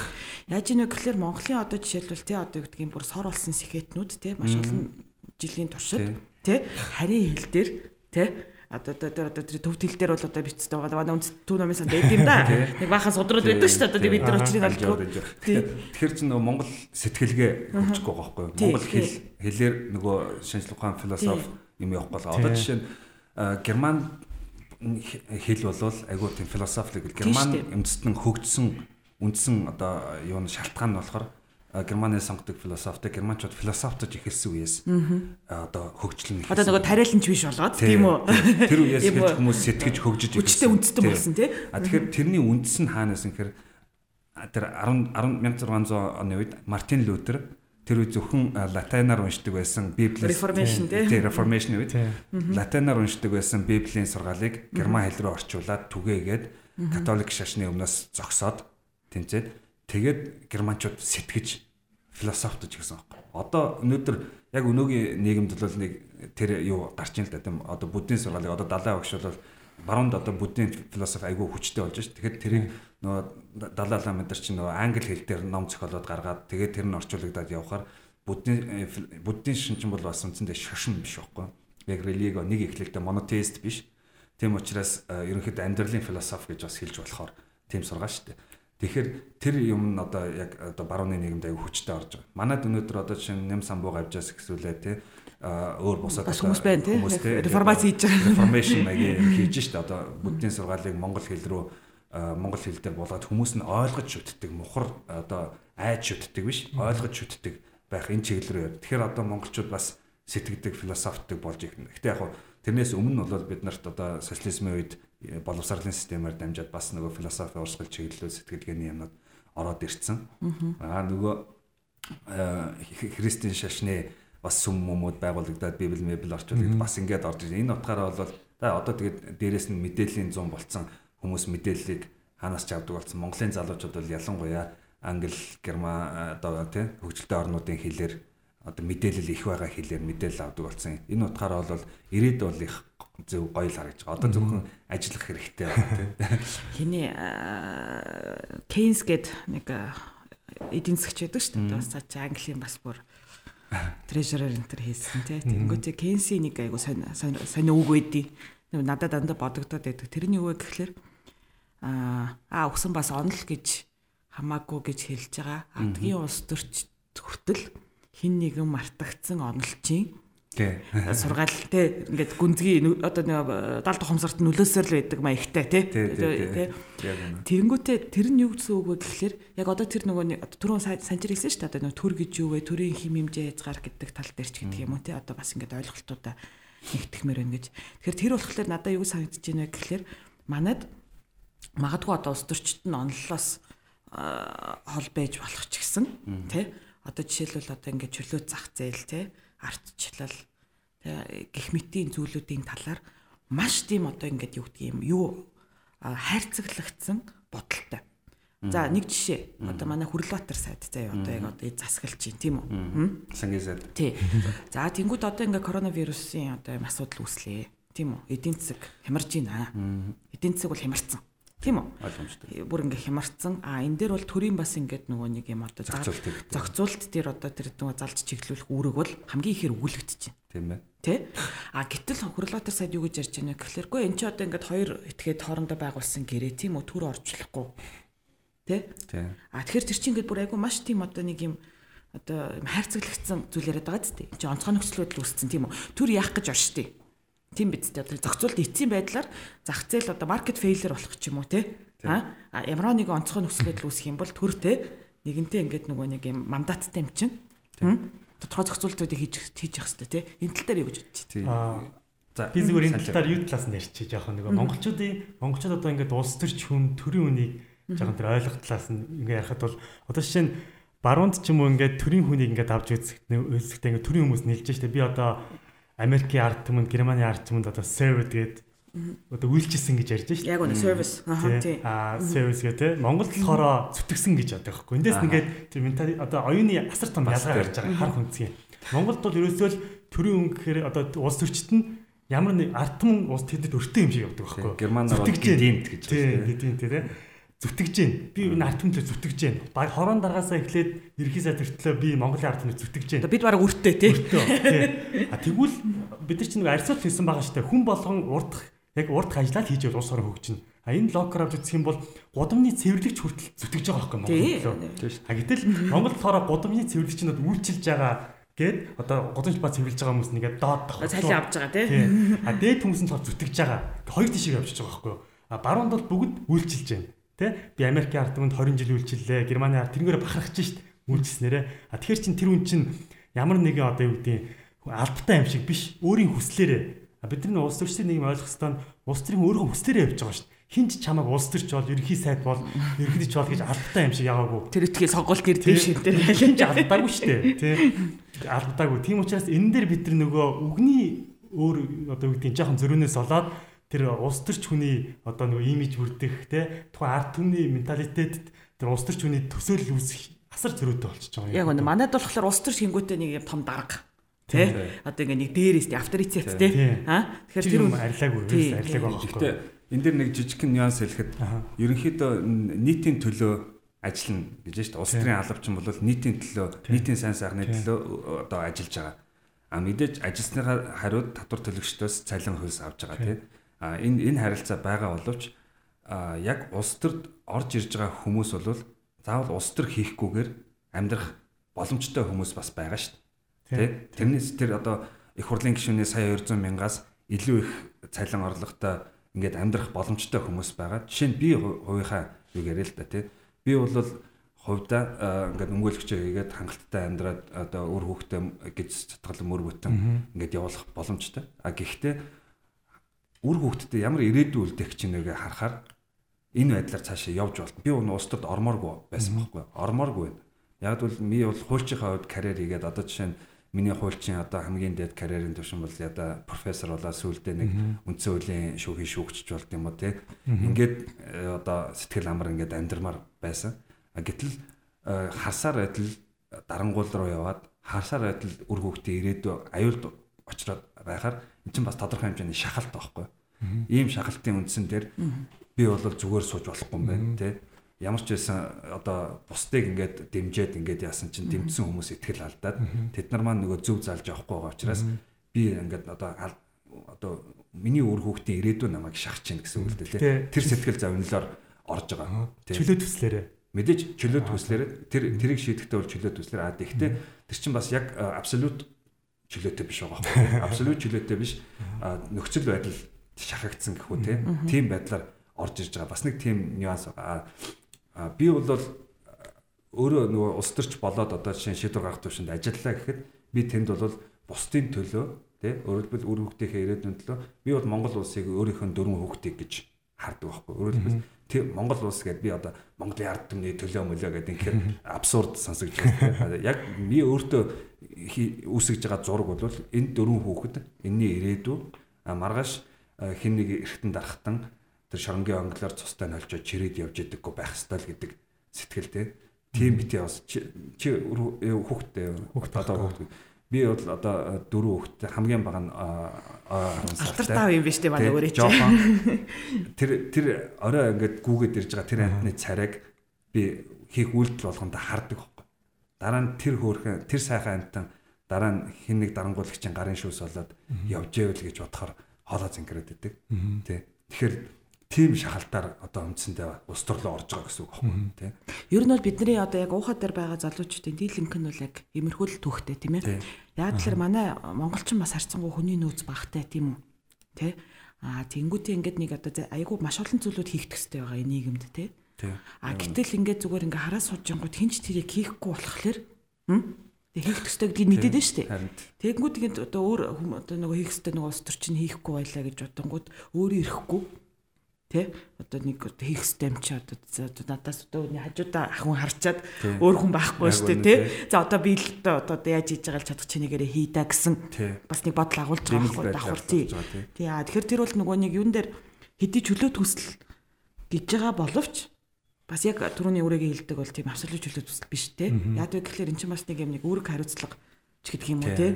яаж ийнэ гэхэлэр монголын одоо жишээлбэл тий одоо гэдгийг бүр сор болсон сэхэтнүүд тий маш олон жилийн туршид тий харийн хэл дээр тий одоо одоо одоо тэр төв тэл дээр бол одоо бицтэй байгаа. Манай үндэс төв номын санд байд юм да. Нэг баахан судрал байдаг шүү дээ. Одоо бид нар очрыг алгүй. Тэгэхээр чи нөгөө Монгол сэтгэлгээ хөгжихгүй байгаа байхгүй юу? Монгол хэл хэлээр нөгөө шинжлэх ухаан философи юм явахгүй байгаа. Одоо жишээ нь герман хэл болвол айгүй тийм философик герман үндэстэн хөгжсөн үндсэн одоо юу н шалтгаан нь болохоор Германы сонгодог философитой германчууд философтож эхэлсэн үеэс одоо хөгжлөн эхэлсэн. Одоо нөгөө тариаланч биш болоод тийм үү? Тэр үеэс гэж хүмүүс сэтгэж хөгжиж эхэлсэн. Хүчтэй үндэстэн болсон тий. А тэгэхээр тэрний үндэс нь хаанаас нэхэр тэр 10 1600 оны үед Мартин Лютер тэр үе зөвхөн латинаар уншдаг байсан Библийг Reformation тий. Reformation үед. Латинаар уншдаг байсан Библийн сургаалыг герман хэл рүү орчуулад түгээгээд католик шашны өмнөөс зогсоод тэнцээд Тэгээд германчууд сэтгэж философтож гэсэн юм. Одоо өнөөдөр яг өнөөгийн нийгэмд бол нэг тэр юу гарч ийн л да тийм одоо буддийн сургаалыг одоо далай багш бол баруунд одоо буддийн философи айгүй хүчтэй болж шүү. Тэгэхээр тэрийг нөгөө далай лама дээр чинь нөгөө англи хэл дээр ном зохиолоод гаргаад тэгээд тэр нь орчуулагдаад явхаар буддийн буддийн шинжин бол бас үндсэндээ шашин биш байхгүй. Яг религо нэг ихлэгтэй монотеист биш. Тийм учраас ерөнхийдөө амьдралын философи гэж бас хэлж болохоор тийм сургаал шүү дээ. Тэгэхээр тэр юм нь одоо яг одоо барууны нийгэмд аяг хүчтэй орж байгаа. Манайд өнөөдөр одоо чинь нэм самбуу гавжаас гэсүүлээ тий өөр бусад хүмүүс байна тий реформац хийж байгаа. Reformation маягийн хийж штэ одоо буддийн сургаалыг монгол хэл рүү монгол хэл дээр болгоод хүмүүс нь ойлгож шүтдэг мухар одоо айж шүтдэг биш ойлгож шүтдэг байх энэ чиглэл рүү. Тэгэхээр одоо монголчууд бас сэтгэдэг философтдаг болж ирнэ. Гэтэ яг тэрнээс өмнө бол бид нарт одоо социализмын үед боловсролын системээр дамжаад бас нөгөө философи урсгал чиглэлүүд сэтгэлгээний юмнууд ороод ирцэн. Аа нөгөө христийн шашны бас сүм мөмүүд байгуулагдаад библ мебл орчуулдаг бас ингээд орж ирсэн. Энэ утгаараа бол та одоо тэгээд дээрэс нь мэдээллийн зам болцсон хүмүүс мэдээллийг ханаас ч авдаг болсон. Монголын залуучууд бол ялангуяа англи, герман одоо тийм хөгжилтэй орнуудын хэлээр одоо мэдээлэл их байгаа хэлээр мэдээлэл авдаг болсон. Энэ утгаараа бол ирээд бол их зөв гоё л харагдаж байгаа. Одоо зөвхөн ажиллах хэрэгтэй байна тийм. Хиний Кейнс гээд нэг эдийн засгч байдаг шүү дээ. Бас цааш Английн бас бүр treasurer энэ төр хийсэн тий. Тэгэнгүүт Кейнси нэг айгу сонь сонь үг байдий. Надад дандаа бодогдоод байдаг. Тэрний юу вэ гэхэлэр аа аа өгсөн бас онол гэж хамаагүй гэж хэлж байгаа. Адгийн улс төрч хүртэл хин нэгэн мартагдсан онолчийн Тий. Сургаал те ингээд гүнзгий одоо нэг 70 тухамсарт нөлөөсөр л байдаг маягтай те. Тэрэнгүүтээ тэр нь юу гэсэн үг вэ гэхэлэр яг одоо тэр нөгөө түрүүн санчир хэлсэн шүү дээ. Одоо нөгөө төр гэж юу вэ? Төрийн хим хэмжээ хязгаар гэдэг тал дээр ч гэдэг юм уу те. Одоо бас ингээд ойлголтуудаа нэгтгэмээр байна гэж. Тэгэхээр тэр болохоор надад юу санагдаж байна вэ гэхэлэр манад магадгүй одоо улс төрчид нь онлолоос хол байж болох ч гэсэн тий одоо жишээлбэл одоо ингээд чөлөө зах зээл тий ардчлал гих мэтийн зүйлүүдийн талаар маш тийм одоо ингээд юу гэдэг юм юу хайрцаглагдсан бодолтой. За нэг жишээ. Одоо манай Хүрлбаатар сайд заяа одоо яг одоо засаглаж чинь тийм үү? Сангийн сайд. Тий. За тэнгууд одоо ингээ коронавирусын одоо юм асуудал үүслээ. Тийм үү? Эдийн засаг хямарж байна. Эдийн засаг бол хямарсан. Тийм үү? Ойлгомжтой. Бүр ингээ хямарсан. А энэ дээр бол төрийн бас ингээд нөгөө нэг юм одоо зохицуулт дээр одоо тэр нөгөө залж чиглүүлэх үүрэг бол хамгийн ихээр өгүүлэгдэж байна. Тийм ээ. Тэ? А гэтэл Хүрлбаатар сайд юу гэж ярьж байна гэхэлэр гоо эн чи одоо ингээд хоёр этгээд хоорондоо байгуулсан гэрээ тийм үү төр орчлохгүй. Тэ? Тийм. А тэгэхээр тэр чинь ингээд бүр айгу маш тийм одоо нэг юм одоо хайрцаглагдсан зүйл яриад байгаа зү. Чи онцгой нөхцөл байдал үүссэн тийм үү? Төр яах гэж оршдээ. Тийм биз дээ. Одоо зохицуулт эцсийн байдлаар зах зээл одоо маркет фейлер болох ч юм уу те. А ямар нэг онцгой нөхцөл байдал үүсэх юм бол төр те нэгэнтээ ингээд нөгөө нэг юм мандаттай юм чинь. Тодорхой зохицуултуудыг хийж хийж явах хэрэгтэй те. Энэ тал дээр юу гэж бодчих. Тийм. За би зүгээр энэ талаар юу талаас нь ярьчих жоохон нөгөө монголчуудын монголчууд одоо ингээд улс төрч хүн төрийн үнийг жоохон тэр ойлгох талаас нь ингээд ярихад бол одоо жишээ нь баруунд ч юм уу ингээд төрийн хүнийг ингээд авч үзэх үзэхдээ ингээд төрийн хүмүүс нийлж штэ би одоо Америкийн ард түмэнд, Германы ард түмэнд одоо served гээд одоо үйлчилсэн гэж ярьж штэ. Яг үнэ service. Аа тий. Аа service гэдэг те. Монголд болохоор зүтгэсэн гэж одоо байхгүй. Эндээс нэгээд тэр ментали одоо оюуны асар том ялгаа гарч байгаа хар хүнцгий. Монголд бол ерөөсөө л төрийн өнгө гэхээр одоо улс төрчид нь ямар нэг ард түмэн улс тэдэд өртөө юм шиг явдаг байхгүй. Германаар бол гидимт гэж байна. Гидимт те зүтгэж гин. Би энэ ард түмнээ зүтгэж гин. Баг хорон даргаасаа эхлээд ерхий сайд төртлөө би Монголын ард түмнээ зүтгэж гин. Бид бараг өртөө тий. А тэгвэл бид нар чинь нэг арьсууд хийсэн байгаа штэ. Хүн болгон урдах яг урдах ажиллаад хийж явал орон хөгжинэ. А энэ локер авч үзэх юм бол гудамжны цэвэрлэгч хүртэл зүтгэж байгаа байхгүй Монголд. А гэтэл Монгол болохоор гудамжны цэвэрлэгчнүүд үйлчилж байгаа гээд одоо гудамж ба цэвэрлж байгаа хүмүүс нэгээ доод тах. Цалин авч байгаа тий. А дээд хүмүүс нь болохоор зүтгэж байгаа. Хоёр тишийг авчиж байгаа байхгүй юу? А баруунд бол бүгд үйлчилж байна. Тэ? Би Америкийн ард түмэнд 20 жил үйлчиллээ. Германы ард тэрнгээр бахархаж шít үйлчилснээрээ. А тэгэхээр чин тэр хүн чин ямар нэгэн одоо юу гэдэг албатай юм шиг биш. Өөрийн хүслээрээ. А бидний улс төрчдийн нийгэм ойлгох хэвээр улс төрийн өөрийнхөө хүслээрээ явж байгаа шít. Хинч чамаг улс төрч бол ерхий сайд бол ерхийч бол гэж албатай юм шиг яваагүй. Тэр ихтгэл сонгуульт нэр тийм шин дээр хинч алдаагүй штэ. Тэ? Алдаагүй. Тийм учраас энэ дээр бид нар нөгөө үгний өөр одоо юу гэдэг жоохон зөрөөнөөс олоод тэр улс төрч хүний одоо нөгөө имиж бүрдэх те тухайн ард түмний менталитетэд тэр улс төрч хүний төсөөлөл үүсэх асар зөрүүтэй болчихж байгаа юм. Яг үнэ манайд болохоор улс төрч хингүүтэй нэг юм том дарга тий одоо ингээ нэг дээрээс тий авторитет тий а тэгэхээр тэр хүн арилаагүй арилааг байгаа байхгүй. Гэтэ энэ дэр нэг жижигхэн нюанс хэлэхэд ерөнхийдөө нийтийн төлөө ажиллана гэж байна шүү дээ. Улс төрийн алавчин бол нийтийн төлөө нийтийн сайн сайхны төлөө одоо ажиллаж байгаа. А мэдээж ажилсныхаа хариуд татвар төлөгчдөөс цалин хөлс авч байгаа тий энэ энэ харилцаа байгаа боловч а яг улс төрд орж ирж байгаа хүмүүс бол заавал улс төр хийхгүйгээр амьдрах боломжтой хүмүүс бас байгаа шүү дээ. Тэрнээс тэр одоо их хурлын гишүүний сая 200 мянгаас илүү их цалин орлоготой ингээд амьдрах боломжтой хүмүүс байгаа. Жишээ нь би хувийнхаа юу яриа л да тий. Би бол хувьдаа ингээд өмгөөлөгчөө хийгээд хангалттай амьдраад одоо үр хүүхдээ гэж цатгалан мөр бүтэн ингээд явуулах боломжтой. А гэхдээ үр хөвгтдээ ямар ирээдүй үлдээх чинь нэгэ харахаар энэ байдлаар цаашаа явж болно. Би өнөө улс төрд ормооргүй байсан байхгүй. Ормооргүй байна. Яг бол ми бол хуульчийнхаа хувьд карьер хийгээд одоо жишээ нь миний хуульчин одоо хамгийн дээд карьерийн төвшин бол яда профессор болоо сүүлдээ нэг үндсэн хуулийн шүүхийн шүүгчч болд юм уу те. Ингээд э, одоо сэтгэл амар ингээд амьдрмаар байсан. Гэтэл э, хасаар адил дарангуул руу яваад харсаар байтал үр хөвгтийн ирээдүй аюулд очроод байхаар эн чинь бас тодорхой хэмжээний шахалт байхгүй. Ийм шахалтын үндсэн дээр би бол зүгээр сууж болохгүй юм байна тий. Ямар ч байсан одоо бусдыг ингээд дэмжиад ингээд яасан чинь дэмжсэн хүмүүс итгэл алдаад тэд нар маань нөгөө зөв залж явахгүй байгаа учраас би ингээд одоо одоо миний өөр хүүхдийн ирээдүй намайг шахаж чинь гэсэн үг л дээ тэр сэтгэл завнлоор орж байгаа. Чөлөө төслээрээ. Мэдээж чөлөө төслээр тэр тэрийг шийдэхдээ бол чөлөө төслээр аа гэхдээ тэр чинь бас яг абсолют чөлөөтэй биш байгаа байхгүй. Абсолют чөлөөтэй биш нөхцөл байдал шахагдсан гэхүү те. Тийм байдлаар орж ирж байгаа. Бас нэг тийм нюанс байгаа. Би бол өөрөө нөгөө улс төрч болоод одоо жишээ шийдвэр гаргах төвшөнд ажиллаа гэхэд би тэнд бол бусдын төлөө тий өөрөлдвөл үр хөвгтийнхээ ирээдүйн төлөө би бол Монгол улсыг өөрийнхөө дөрвөн хөвгтийг гэж хардаг байхгүй. Өөрөлдвөл тэр Монгол улс гэдээ би одоо Монголын ард түмний төлөө мөлөө гэдэг ингээд абсурд сонсогдож байна. Яг би өөртөө үүсгэж байгаа зураг бол энэ дөрвөн хүүхэд энэний ирээдүй маргааш хин нэг эргэтэн дарахтан тэр шоронгийн онглоор цустай нь олжоо чирээд явж идэггүй байх ёстой л гэдэг сэтгэлтэй. Тийм битээ бас чи хүүхдтэй одоо хүүхд би бол одоо дөрөв хүүхдтэй хамгийн бага нь 10 сартай. Алтар тав юм биш үү манай өөрөө чи. Тэр тэр орой ингээд гүүгээд ирж байгаа тэр амтны царайг би хийх үйлдэл болгонд хардаг байхгүй. Дараа нь тэр хөөрхөн тэр сайхан амтан дараа нь хин нэг дарангуулагчийн гарын шүүс болоод явж ивэл гэж бодохоор хоолоо зингэрээд идэг. Тэ. Тэгэхээр тийм шахалтаар одоо үндсэндээ ус төрлөө орж байгаа гэсэн үг байна тий. Ер нь бол бидний одоо яг уухад дээр байгаа залуучуудын дийлэнх нь бол яг имерхүүл түүхтэй тийм ээ. Яг л манай монголчин бас харцсангуу хүний нөөц багтай тийм үү. Тэ. Аа тэнгуүтээ ингээд нэг одоо айгүй маш олон зүйлүүд хийх төстэй байгаа энэ нийгэмд тий. А гэтэл ингээд зүгээр ингээ хараа сууж янгууд хинч тэрийг хийхгүй болохоор Тэг хийх төстэй гэдгийг мэдээд нь дээ. Тэгэнгүүт тэгээд одоо өөр одоо нөгөө хийх төстэй нөгөө ус төр чинь хийхгүй байлаа гэж бодонгууд өөрөө ирэхгүй. Тэ одоо нэг хийх систем чи одоо надаас одоо үний хажуудаа ахын харчаад өөр хүн байхгүй шүү дээ тий. За одоо би л одоо яаж хийж байгаа л чадах чинийгээрээ хийдаа гэсэн бас нэг бодол агуулж байгаа байхгүй давхар тий. Тий а тэгэхээр тэр бол нөгөө нэг юун дээр хэдий чөлөө төсөл гэж байгаа боловч бас яг түрүүний үрээгээ хилдэг бол тийм абсолют чөлөө төсөл биш те. Яг вэ гэхэлэр эн чинь бас нэг юм нэг үүрэг хариуцлага ч гэдэг юм уу те.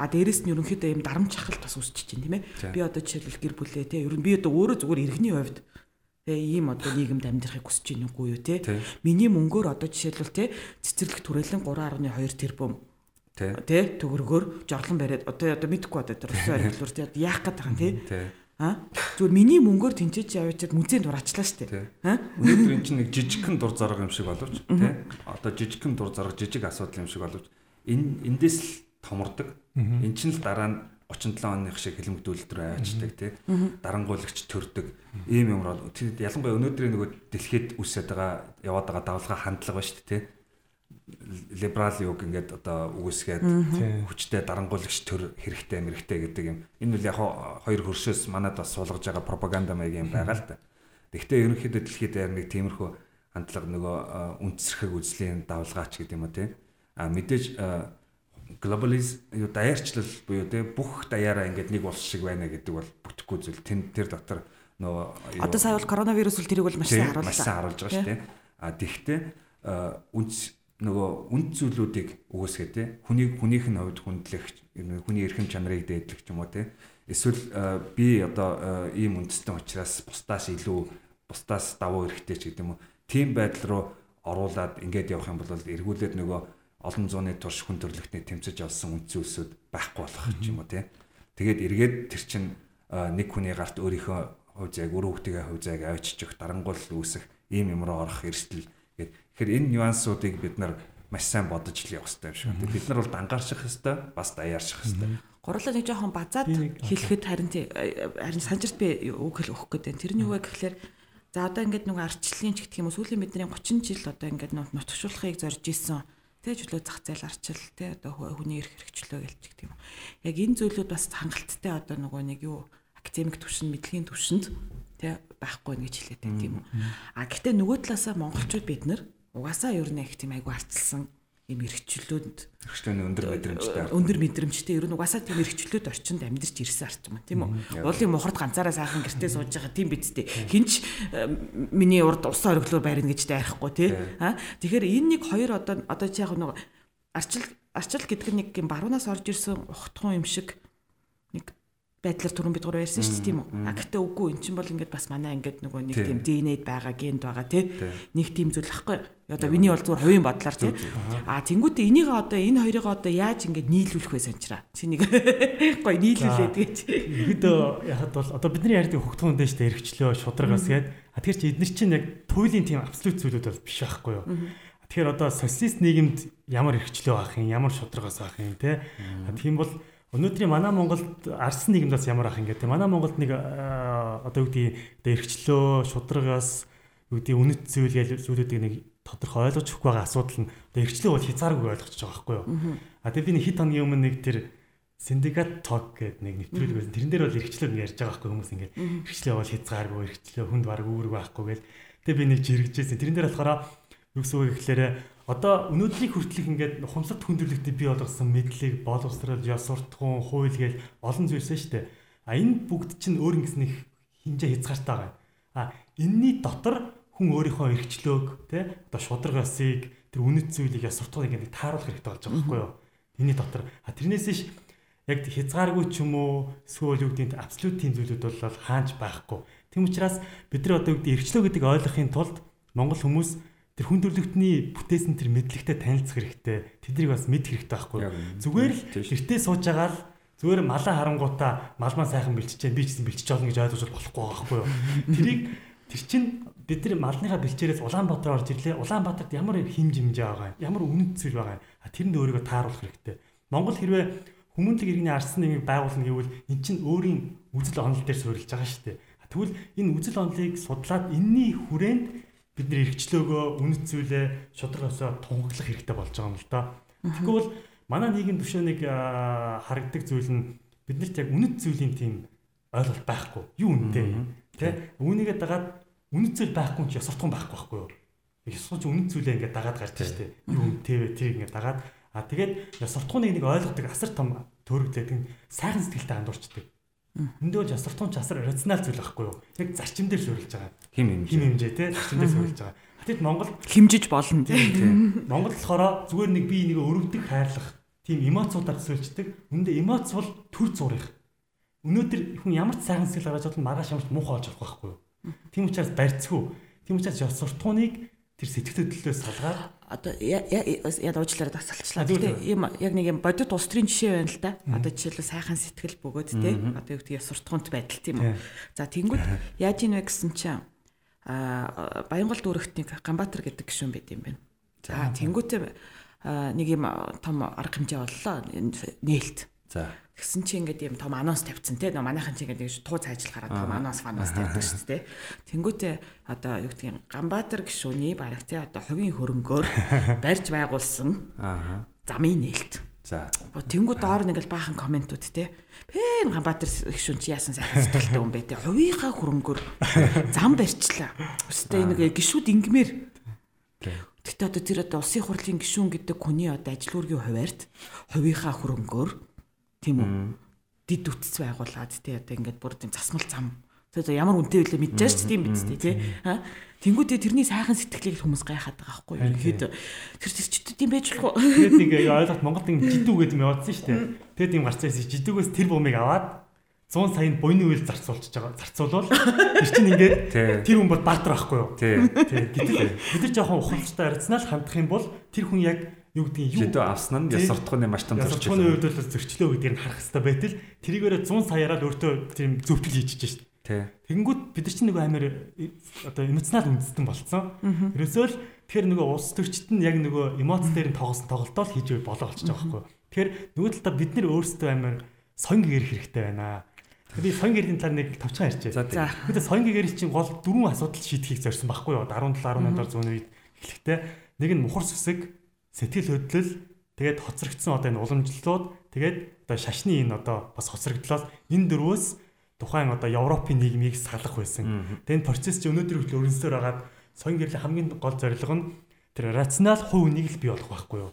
А дээрэс нь ерөнхийдөө юм дарамт чахалт бас үүсчихэж байна тийм ээ. Би одоо жишээлбэл гэр бүлээ те. Ер нь би одоо өөрөө зүгээр иргэний хувьд Тэгээ ийм одоо нийгэмд амьдрахыг хүсэж байна уу юу те. Миний мөнгөөр одоо жишээлбэл те цэцэрлэг түрээлэн 3.2 тэрбум те төгрөгөөр жорлон бариад одоо одоо мэдхгүй одоо тэр усан арилгуур те яах гээд байгаа юм те. А зүгээр миний мөнгөөр тэнцэж яваачаад музейд дураачлаа шүү дээ. А өнөөдөр эн чинь нэг жижигхэн дур зарга юм шиг боловч тий. Одоо жижигхэн дур зарга жижиг асуудал юм шиг боловч энэ эндээс л томордог. Эн чинь л дараа нь 37 оных шиг хилмигдүүлэлт рүү аваачдаг тий. Дарангуулагч төрдөг. Ийм юм бол ялангуяа өнөөдрийн нөгөө дэлхийд үсээд байгаа яваад байгаа давлгаа хандлага ба шүү дээ тий либерал юг ингээд одоо үгүйсгээд хүчтэй дарангуулагч төр хэрэгтэй мэрэгтэй гэдэг юм. Энэ үл яг хоёр хөршөөс манад бас суулгаж байгаа пропаганда маягийн байгаа л да. Гэхдээ ерөнхийдөө дэлхийд дээр нэг тиймэрхүү хандлага нөгөө үндэсрэх үзлийн давлгаач гэдэг юм уу тий. А мэдээж глобализ юу даяарчлал буюу тий бүх даяараа ингээд нэг улс шиг байна гэдэг бол бүтэхгүй зүйл. Тэн тэр дотор нөгөө Одоо сая бол коронавирус үл тэрийг бол маш сайн харууллаа. Маш сайн харуулж байгаа шүү тий. А тэгвэл үнс нөгөө үнд зүйлүүдийг өгөөсгөө те хүнийг хүнийх нь хувьд хүндлэх хүний эрхэм чанарыг дээдлэх ч юм уу те эсвэл би одоо ийм үндэстэн учраас бусдаас илүү бусдаас давуу эрхтэй ч гэдэг юм уу тийм байдал руу оруулаад ингээд явах юм бол эргүүлээд нөгөө олон зууны турш хүн төрлөختний тэмцэж олсон үнд зүйлсүүд байхгүй болох юм уу те тэгээд эргээд тэр чин нэг хүний гарт өөрийнхөө хувь зайг өрөө хөлтөгийн хувь зайг авчиж дарангуул үүсэх ийм юм руу орох эрсдэл Тэгэхээр энэ нюансуудыг бид нар маш сайн бодож л явах хэрэгтэй юм шиг. Бид нар бол дангарчих хэвээр бас даяарчих хэвээр. Гурлаа нэг жоохон базаад хэлэхэд харин харин санжирт би үг хэл өгөх гэдэг. Тэрний юу вэ гэхэлэр за одоо ингээд нэг арчлалын ч гэх юм уу сүүлийн бидний 30 жил одоо ингээд нутгшуулахыг зорж исэн тэ чөлөө зах зээл арчил тэ одоо хүний эрх хэрэгчлөө гэлч гэх юм. Яг энэ зүйлүүд бас хангалттай одоо нөгөө нэг юу академик түвшин мэдлэгийн түвшинд тэ байхгүй гэж хэлээд байт юм уу. А гэхдээ нөгөө талаасаа монголчууд бид нар угаасаа ер нь их тийм айгу арчилсан юм эргчлөөнд эргчлөөний өндөр мэдрэмжтэй өндөр мэдрэмжтэй. Ер нь угаасаа тийм эргчлөөд орчинд амьдарч ирсэн арч юм тийм үү? Уулын мухард ганцаараа сайхан гэртээ сууж байгаа тийм бидтэй хинч э, миний урд усан ориглоор барина гэж дайрахгүй тий? А? Тэгэхээр энэ нэг хоёр одоо одоо чи яг нэг арчил арчил гэдэг нэг юм баруунаас орж ирсэн ухтхан юм шиг байдлаар түрүүн бид гур ярьсан шүү дээ тийм үү. А гэхдээ үгүй эн чинь бол ингээд бас манай ингээд нөгөө нэг тийм ДНХ-д байгаа генд байгаа тий. Нэг тийм зүйл ахгүй. Одоо миний бол зүгээр хувийн бодлоор тий. А тэнгуүтээ энийг одоо энэ хоёрыг одоо яаж ингээд нийлүүлэх вэ санчраа. Чи нэг гоё нийлүүлээд гэж. Ихэд яхад бол одоо бидний ярьдаг хөгтгөн дэ штэ эргчлөө шудрагаас гээд а тэр чи эдгээр чинь яг туйлын тийм абсолют зүйлүүд бол биш байхгүй юу. Тэгэхээр одоо социалист нийгэмд ямар эргчлөө авах юм, ямар шудрагаас авах юм те. Тийм бол Өнөөдрийн манай Монголд арсан нийгэмдээс ямар ах ингээд манай Монголд нэг одоо юу гэдгийг одоо эргчлөө шударгаас юу гэдгийг үнэт зүйл гэж зүйлүүдийг нэг тодорхой ойлгож өгөх байгаа асуудал нь одоо эргчлөө бол хязгааргүй ойлгочих байгаа байхгүй юу. А тэгээ би нэг хэд хоногийн өмнө нэг тэр Syndicate Talk гэдэг нэг нэвтрүүлэг байсан. Тэрэн дээр бол эргчлөө ярьж байгаа байхгүй хүмүүс ингээд эргчлөө бол хязгааргүй эргчлөө хүнд баг үүрэг байхгүй гэл. Тэгээ би нэг жиргэжсэн. Тэрэн дээр болохоор юу гэсэн үг гэхээр одоо өнөөдрийг хүртэлх ингээд хумсад хүндрэлтний бий болгосон мэдлэг, боловсрал, ёс суртахуун, хууль гээл олон зүйлсэн шүү дээ. А энэ бүгд чинь өөр ингэснэх хинжээ хязгаартай байгаа. А энэний дотор хүн өөрийнхөө эрхчлөөг тий одоо шударгасыг тэр үнэт зүйлийг ёс суртахууныг ингээд тааруулах хэрэгтэй болж байгаа байхгүй юу? Энэний дотор. А тэрнээс ш яг хязгааргүй ч юм уу эсвэл юу гэдэг абсолют тийм зүйлүүд бол хаанч байхгүй. Тийм учраас бид нар одоо юу гэдэг эрхчлөө гэдэг ойлгохын тулд Монгол хүмүүс тэр хүн төрлөختний бүтээсэн тэр мэдлэгтэй танилцах хэрэгтэй. Тэднийг бас мэдэх хэрэгтэй байхгүй? Зүгээр л эртээ сууж байгаа л зүгээр малаа харангуудаа малмаа сайхан бэлчижээ би ч гэсэн бэлчиж олно гэж ойлгож болохгүй байхгүй юу? Тэрийг тэр чинь бид нар малныхаа бэлчээрээс Улаанбаатар орж ирлээ. Улаанбаатарт ямар хим жимжээ байгаа юм? Ямар үнэт зүйл байгаа юм? Тэр нь өөрийгөө тааруулах хэрэгтэй. Монгол хэрвээ хүмүүнлэг иргэний арсан нэмийг байгуулна гэвэл эн чинь өөрийн үзэл онол дээр суурилж байгаа шүү дээ. Тэгвэл энэ үзэл онолыг судлаад энэний хүрээнд бидний эргчлөөгөө үнэт зүйлээ шударгаасаа тунгаглах хэрэгтэй болж байгаа юм л да. Тэгвэл манай нийгэм төвшөө нэг харагддаг зүйл нь биднэрт яг үнэт зүйлийн тийм ойлголт байхгүй. Юу үнэтэй тий? Үүнийгээ дагаад үнэт зүйл байхгүй ч ясвартхан байхгүй байхгүй юу? Ясварч үнэт зүйлээ ингээд дагаад гарч штэ. Юу үнэтэй вэ? Тэрийг ингээд дагаад а тэгээд ясвартхуныг нэг ойлгодог асар том төрөглөөд сайхан сэтгэлтэй андуурчдаг. Энд бол жасартун часар рационал зүйл байхгүй юу? Яг зарчим дээр суурилж байгаа. Хим хэмжээ. Хим хэмжээ тий зарчим дээр суурилж байгаа. Тэгэд Монгол химжиж болно тий. Монгол болохоор зүгээр нэг бие нэг өрөвдөг хайрлах тийм эмоцуудаар төсөөлждөг. Үндэ эмоц бол төр зурих. Өнөөдөр хүн ямар ч сайхан сэтгэл гаргаж бол маргааш ямар ч муухай болж болох байхгүй юу? Тийм учраас барьцгүй. Тийм учраас ёс суртахууныг тэр сэтгэл хөдлөлөөс салгаад одоо яа уучлаарай тасалчлаа. Гэтэ юм яг нэг юм бодит улс төрийн жишээ байна л да. Одоо жишээлбэл сайхан сэтгэл бөгөөд те одоо юу гэдэг суртахуунт байдал тийм үү. За тэнгууд яаж ийн вэ гэсэн чинь а Баянгол дүүрэгтний Ганбаатар гэдэг гишүүн байд юм байна. За тэнгуүтээ нэг юм том арга хэмжээ боллоо нээлт. За Тэгсэн чи ингээд юм том анонс тавьсан те. Манайхан чи ингээд туу цайжл гараад том анонс фанос тавьдаг шүү дээ. Тэнгүүтээ одоо юу гэдгийг Ганбаатар гişүний бараг те одоо хувийн хөрөнгөөр барьж байгуулсан замын нээлт. За. Тэнгүү доор нэг л баахан комментууд те. Пэн Ганбаатар гişүн чи яасан сайхан сэтгэлтэй хүн бэ те. Хувийнхаа хөрөнгөөр зам барьчлаа. Өстэй нэг гişүүд ингмээр. Гэтэ одоо тэр одоо улсын хурлын гишүүн гэдэг хүний одоо ажил үүргийн хуваарт хувийнхаа хөрөнгөөр тийм үү дид үтц байгуулад тий одоо ингээд бүр тийм засмал зам тэгээ ямар үнэтэй вэ мэдчихэж ч тийм биз дээ тий ха Тэнгүүдээ тэрний сайхан сэтгэлийг хүмүүс гайхаад байгаа байхгүй юу? Ихэд тэр зөрчдөд юм байж болох уу? Тэгээд нэг ойлголт Монголд ингэ жидүү гэдэг юм яваадсан шүү дээ. Тэгээд юм гарч ирсэн жидүүгээс тэр бумыг аваад 100 саяны буйны үйл зарцуулж байгаа. Зарцуулвал тэр чинь ингээд тэр хүн бол баатар байхгүй юу? Тий. Гэтэл бид нар жоохон ухамсартай арцнаа л хандах юм бол тэр хүн яг юу гэдгийг юу авсан нь ясартхууны маш том зорч. Ясартхууны үед бол зөрчлөө гэдгийг нь харах хэрэгтэй байтал тэрийгээрээ 100 саяараа өөртөө тийм зөвтөл хийж чиж шээ. Тэгэнгүүт бид нар чинь нэг амар одоо эмоционал үндэстэн болцсон. Ерөөсөө л тэгэхээр нөгөө улс төрчид нь яг нөгөө эмоц дээр нь тоглосон тоглолтоо л хийж болоо болчихж байгаа байхгүй. Тэгэхээр нөгөө талдаа бид нар өөрсдөө амар сонг гэрэх хэрэгтэй байна. Би соён гэрийн талаар нэг товчхон ярьчээ. За. Гэхдээ соён гэрийн чинь гол дөрвөн асуудал шийдэхийг зорьсон байхгүй юу? 17 18 дор зүүн үед эхлэхдээ нэг нь мухар сүсэг сэтгэл хөдлөл тэгээд хоцрогдсон одоо энэ уламжлалууд тэгээд одоо шашны энэ одоо бас хоцрогдлоос энэ дөрвөөс тухайн одоо Европын нийгмийг салах байсан. Тэгээд энэ процесс чи өнөөдөр хүртэл өрнөсөөр хагаад соён гэрлийн хамгийн гол зорилго нь тэр рационал хувь үнийг л бий болох байхгүй юу.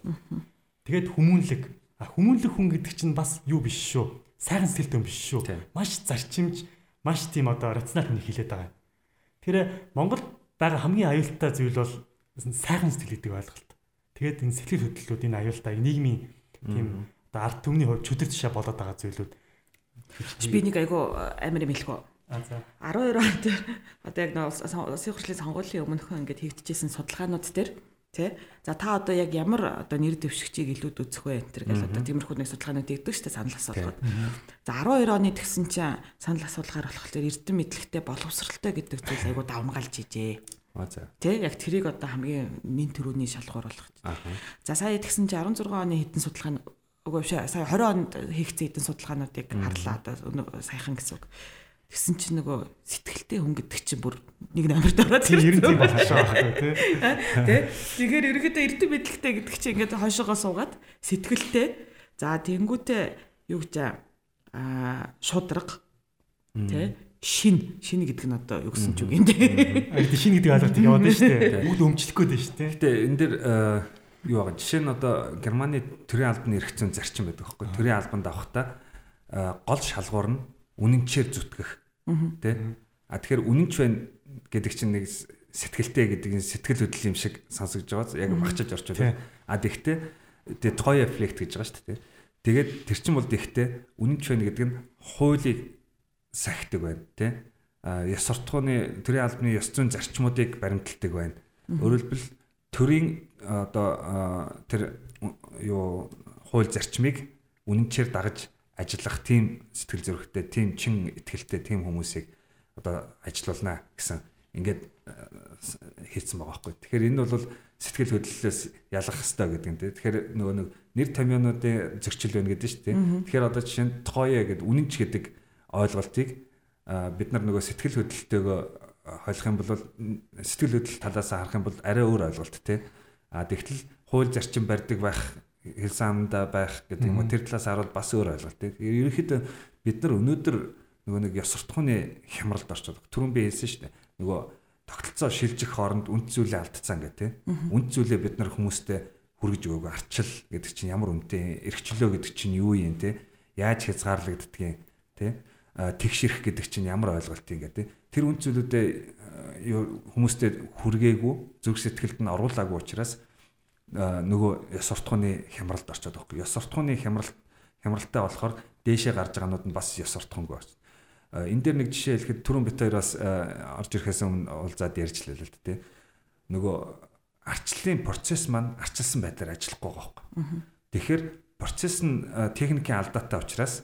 Тэгээд хүмүүнлэг. А хүмүүнлэг хүн гэдэг чинь бас юу биш шүү. Сайхан сэтгэлтэй биш шүү. Маш зарчимж, маш тийм одоо рационал хүн хэлээд байгаа. Тэр Монгол байгаа хамгийн аюултай зүйл бол сайхан сэтгэл гэдэг ойлголт. Тэгээд энэ сэтгэл хөдлөлүүд энэ аюултай нийгмийн тийм одоо ард түмний хувьд чөтөр тушаа болоод байгаа зүйлүүд би нэг айгу амар юм хэлэхөө. А за. 12 он дээр одоо яг нэг улсын хурлын сонгуулийн өмнөхөн ингээд хийгдчихсэн судалгаанууд дээр тий. За та одоо яг ямар одоо нэр дэвшигчийг илүүд үзэх вэ энэ гэл одоо тиймэрхүү нэг судалгаанууд игдэг шүү дээ санал асуулгад. За 12 оны тэгсэн чинь санал асуулгаар болохоор эрдэм мэдлэгтэй боловсралтай гэдэг зүйл айгу давмгаалж ижээ. Аа за. Тэ яг тэрийг одоо хамгийн нэн төрөний шалгуур болгох. За сая тэгсэн чинь 16 оны хэдэн судалгаа үгүй биш сая 20 онд хийгдсэн хэдэн судалгаануудыг харлаа одоо саяхан гэсэн үг. Тэгсэн чинь нөгөө сэтгэлтэй хүн гэдэг чинь бүр нэг номерт ороод тийм ер нь тийм хашаа байхгүй тий. Тэ. Тэгэхээр ерөөдөө эрдэм мэдлэгтэй гэдэг чинь ингээд хойшоогоо суугаад сэтгэлтэй. За тэнгүүтээ юу гэж аа шудраг тий шин шин гэдэг нь одоо юу гэсэн ч үг юм дээ. Аа шин гэдэг ойлголтыг яваад байна шүү дээ. Үд өмчлөх гээд байна шүү дээ. Гэтэ энэ дэр юу байгаа жишээ нь одоо Германы төрийн албаны зүйн зарчим байдаг байхгүй төрийн албанд авахдаа гол шалгуур нь үнэнчээр зүтгэх Тэ? А тэгэхээр үнэнч байна гэдэг чинь нэг сэтгэлтэй гэдэг нь сэтгэл хөдлөл юм шиг сонсогдож байгаа. Яг багчаж орчвол. А тэгтээ тэгээ той эффект гэж байгаа шүү дээ. Тэгээд тэр чинь бол тэгтээ үнэнч байна гэдэг нь хуулийг сахидаг байна, тэ? А ёс суртахууны төрийн албаны ёс зүйн зарчмуудыг баримталдаг байна. Хэлбэл төрийн одоо тэр юу хууль зарчмыг үнэнчээр дагаж ажиллах тийм сэтгэл зүрэхтэй, тийм чин ихтгэлтэй тийм хүмүүсийг одоо ажилуулна гэсэн ингээд хийцэн байгаа байхгүй. Тэгэхээр энэ бол сэтгэл хөдлөлөөс ялах хэрэгтэй гэдэг тийм. Тэгэхээр нөгөө нэг нэр томьёонуудын зөрчил байна гэдэг нь шүү дээ. Тэгэхээр одоо жишээ нь тооё гэдэг үнэнч гэдэг ойлголтыг бид нар нөгөө сэтгэл хөдлөлтөөгөө ойлгох юм бол сэтгэл хөдлөл талаас харах юм бол арай өөр ойлголт тийм. А тэгтэл хууль зарчим барьдаг байх хэлсэн аманда байх гэдэг юм уу тэр талаас харуул бас өөр ойлголт тийм. Ерөнхийдөө бид нар өнөөдөр нөгөө нэг ёс суртахууны хямралд орчод түрүүн би хэлсэн шүү дээ. Нөгөө тогтолцоо шилжих хооронд үнд зүйлээ алдцсан гэх тийм. Үнд зүйлээ бид нар хүмүүстээ хүргэж өгөөг арчил гэдэг чинь ямар үнэтэй эрхчлөө гэдэг чинь юу юм тийм. Яаж хязгаарлагддгийг тийм. Тэгшэрх гэдэг чинь ямар ойлголт юм гэдэг. Тэр үнд зүйлүүдээ хүмүүстээ хүргээгүй зөв сэтгэлд нь оруулаагүй учраас нөгөө ёс суртахууны хямралд орчод байхгүй. Ёс суртахууны хямралт хямралтай болохоор дээшээ гарч байгаанууд нь бас ёс суртахуунгүй байна. Энэ дээр нэг жишээ хэлэхэд түрүүн бит хоёр бас орж ирэхээс өмнө уулзаад ярьжлаа л дээ. Нөгөө арчлалын процесс маань арчилсан байдлаар ажиллахгүй байгаа байхгүй. Тэгэхээр процесс нь техникийн алдаатай учраас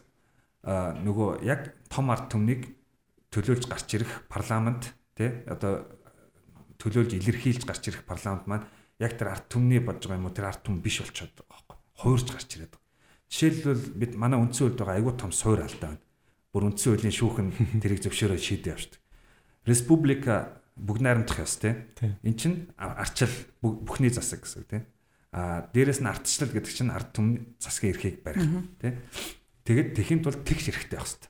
нөгөө яг том ард түмнийг төлөөлж гарч ирэх парламент тий одоо төлөөлж илэрхийлж гарч ирэх парламент маань яг тэр арт түмний бодж байгаа юм уу тэр арт түм биш болчиход байгаа байхгүй. Хуурж гарч ирээд байгаа. Жишээлбэл бид манай үндсэн хуулиуд байгаа айгүй том суур алдаа байна. Бүр үндсэн хуулийн шүүхэн тэрийг зөвшөөрөө шийдээ явчихдаг. Республика бүгд найрамдах ёс тий. Эн чин арчил бүхний засаг гэсэн тий. А дээрэс нь ардчлал гэдэг чинь ард түмний засгийн эрхийг барих тий. Тэгэд тэхинд бол тэгш эрхтэй байх хэрэгтэй.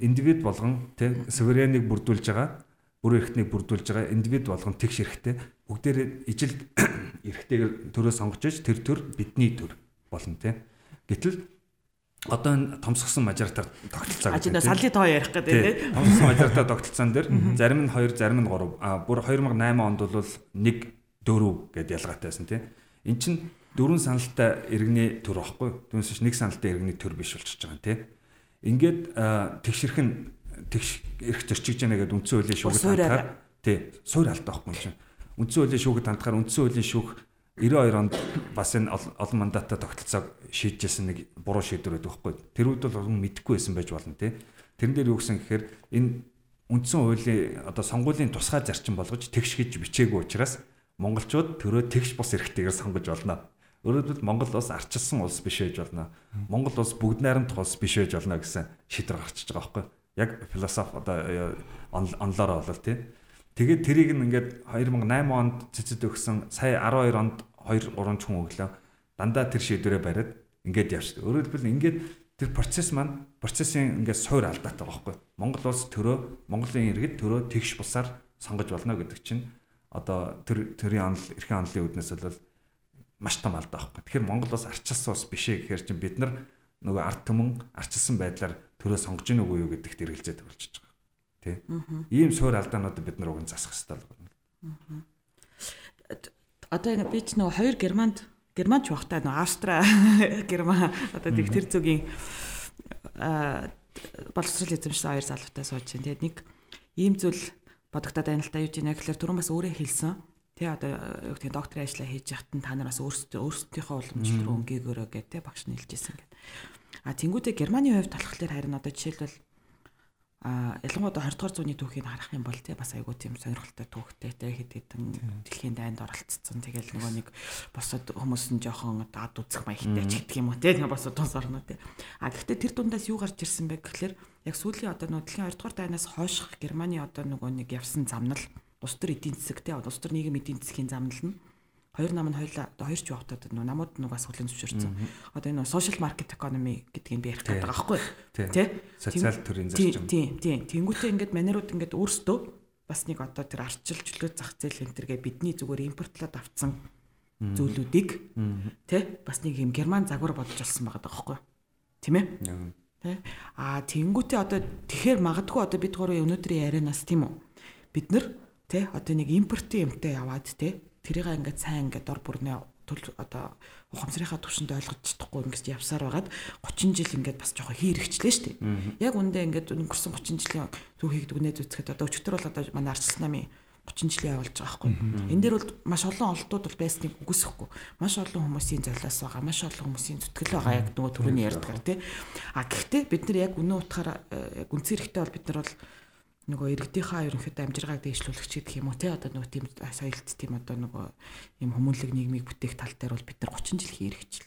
Индивид болгон тий сувереныг бүрдүүлж байгаа бүр эрхтнийг бүрдүүлж байгаа индивид болгон тэгш эрхтэй бүгдээр ижил эрхтэйгээр төрөө сонгож иж тэр төр бидний төр болно тий. Гэтэл одоо энэ томсгосон мажоритар тогтолцоо гэдэг. Ажина саллын тоо ярих гэдэг тий. Томсгосон мажоритар тогтолцоон дээр зарим нь 2, зарим нь 3. А бүр 2008 онд бол 1 4 гэдээ ялгаатай байсан тий. Эн чин дөрвөн саналтай иргэний төр واخгүй. Түүнээс чинь нэг саналтай иргэний төр биш болчихж байгаа юм тий. Ингээд тэгшэрх нь тэгш эрх зөрчиж яана гэдэг үндсэн хуулийн шүүхэд хандахаар тий суур алт байхгүй юм чинь. Үндсэн хуулийн шүүхэд хандахаар үндсэн хуулийн шүүх 92 онд бас энэ олон мандаттай тогтолцоог шийдэжсэн нэг буруу шийдвэр байдаг байхгүй. Тэр үед бол олон мэдэхгүй байсан байж болно тий. Тэрэн дээр юу гэсэн гэхээр энэ үндсэн хуулийн одоо сонгуулийн тусгай зарчим болгож тэгш гэж бичээгүй учраас монголчууд төрөө тэгш бус эрхтэйгээр сонгож болно Өөрөөр хэлбэл Монгол улс арчилсан улс биш байж болно. Монгол улс бүгд найрамдах улс биш байж болно гэсэн шийдвэр гарчиж байгаа байхгүй яг философи одоо онлоор болол тий. Тэгээд тэрийг ингээд 2008 онд цэцэд өгсөн сая 12 онд 2 3 хүн өглөө дандаа тэр шийдвэрээ бариад ингээд явчихдаг. Өөрөөр хэлбэл ингээд тэр процесс маань процессын ингээд суур алдаатай байгаа байхгүй. Монгол улс төрөө Монголын иргэд төрөө тэгш бусаар сонгож болно гэдэг чинь одоо тэр төрийн онол эрхийн онолын үүднээс бол маш том алдаа байхгүй. Тэгэхээр Монгол улс арчилсан улс биш ээ гэхээр чинь бид нар нөгөө ард түмэн арчилсан байдлаар төрөө сонгож ийн үгүй юу гэдэгт эргэлзээд болчихж байгаа. Тэ? Ийм суур алдаанууд бид нар уг нь засах хэрэгтэй л байна. одоо ингэ би ч нөгөө хоёр германд германч багтаа нөгөө австра герман одоо тэг тэр зүгийн боловсрол эзэмшсэн хоёр залуутай сууж чинь тэгээд нэг ийм зүйл бодогдоод байна л та юу гэж нэ гэхэлэр түрүүн бас өөрөө хэлсэн тий одоо юу гэх докторийн ажлаа хийж нь та нар бас өөрсдөө өөрсдийнхөө уламжлал руу өнгөөгөөрөө гэдэг тий багш нь хэлжсэн гэдэг а тэнгуүдээ Германы хувьд болохоор харин одоо жишээлбэл а ялангуяа 20 дугаар зууны түүхийг харах юм бол тий бас айгүй тийм сонирхолтой түүхтэй тий хэд хэдэн дэлхийн дайнд оролцсон. Тэгэл нөгөө нэг босод хүмүүс нь жоохон ад үзэх маягтай ч гэдэг юм уу тий босод тус орно тий. А гэхдээ тэр дундаас юу гарч ирсэн бэ гэхэлэр яг сүүлийн одоо нөгөө дэлхийн 20 дугаар дайнаас хойших Германы одоо нөгөө нэг явсан замнал улс төр эдийн засаг тий улс төр нийгэм эдийн засгийн замнал нь. Хоёр нам нь одоо хоёр ч явахтаа нөө намууд нэг бас хүлэн зөвшөөрсөн. Одоо энэ social market economy гэдгийг би ярих гэдэг байгаа байхгүй. Тий? Социал төрийн зарчим. Тийм тийм. Тэнгүүтээ ингээд манерууд ингээд өөрсдөө бас нэг одоо тэр арчил чөлөө зах зээл энэ төргээ бидний зүгээр импортлоод авцсан зүйлүүдийг тий бас нэг юм герман загвар бодож олсон байгаа байхгүй. Тийм ээ? Тий. А тэнгүүтээ одоо тэгэхээр магадгүй одоо бид гурав өнөөдрийн ярианаас тийм үү? Бид нар тий одоо нэг импортын юмтай яваад тий тэрийг ингээд сайн ингээд дор бүрнээ төл одоо ухамсарынхаа түвшинд ойлгож чадахгүй ингээд явсаар байгаад 30 жил ингээд бас жоохон хийрэгчлээ шүү дээ. Яг үндэ ингээд өнгөрсөн 30 жилийн түүхийг дүгнээд үзэхэд одоо өчтөр бол одоо манай арчил намын 30 жилийн явуулж байгаа байхгүй. Энэ дээр бол маш олон олдууд бол байсныг үгүйсэхгүй. Маш олон хүмүүсийн золиос байгаа, маш олон хүмүүсийн зүтгэл байгаа яг нөгөө түрүүний ярьдгаар тий. А гэхдээ бид нар яг үнэн утгаараа яг үндсэн хэрэгтэй бол бид нар бол нөгөө иргэдийнхаа ерөнхийдөө амжиргааг дэвшлүүлэх ч гэх юм уу те? Одоо нөгөө тийм соёлт тийм одоо нөгөө юм хүмүүнлэг нийгмийг бүтээх тал дээр бол бид нар 30 жил хийрэгчл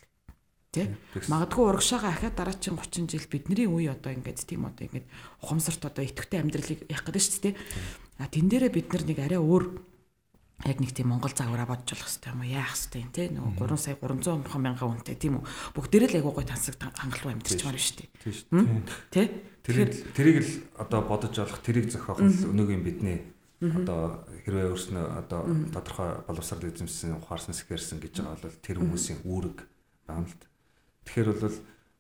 тий магадгүй урагшаага ахаад дараагийн 30 жил бидний үе одоо ингээд тийм одоо ингээд ухамсарт одоо идэвхтэй амьдралыг явах гэдэг шүү дээ. А тэн дээрээ бид нар нэг арай өөр яг нэг тийм Монгол загвараа бодж болох хэрэгтэй юм яах хэрэгтэй юм те? Нөгөө 3 сая 300 мянган хүнтэй. Тийм үү? Бүгдээрээ л айгуу гой тансаг хангалуун амьдэрч байгаа шүү дээ. Тий Тэрийг тэрийг л одоо бодож олох, тэрийг зохиох л өнөөгийн бидний одоо хэрвээ өөрснөө одоо тодорхой боловсрал эзэмшсэн ухаарсан сэхэрсэн гэж байгаа бол тэр хүмүүсийн үүрэг байна л. Тэгэхээр бол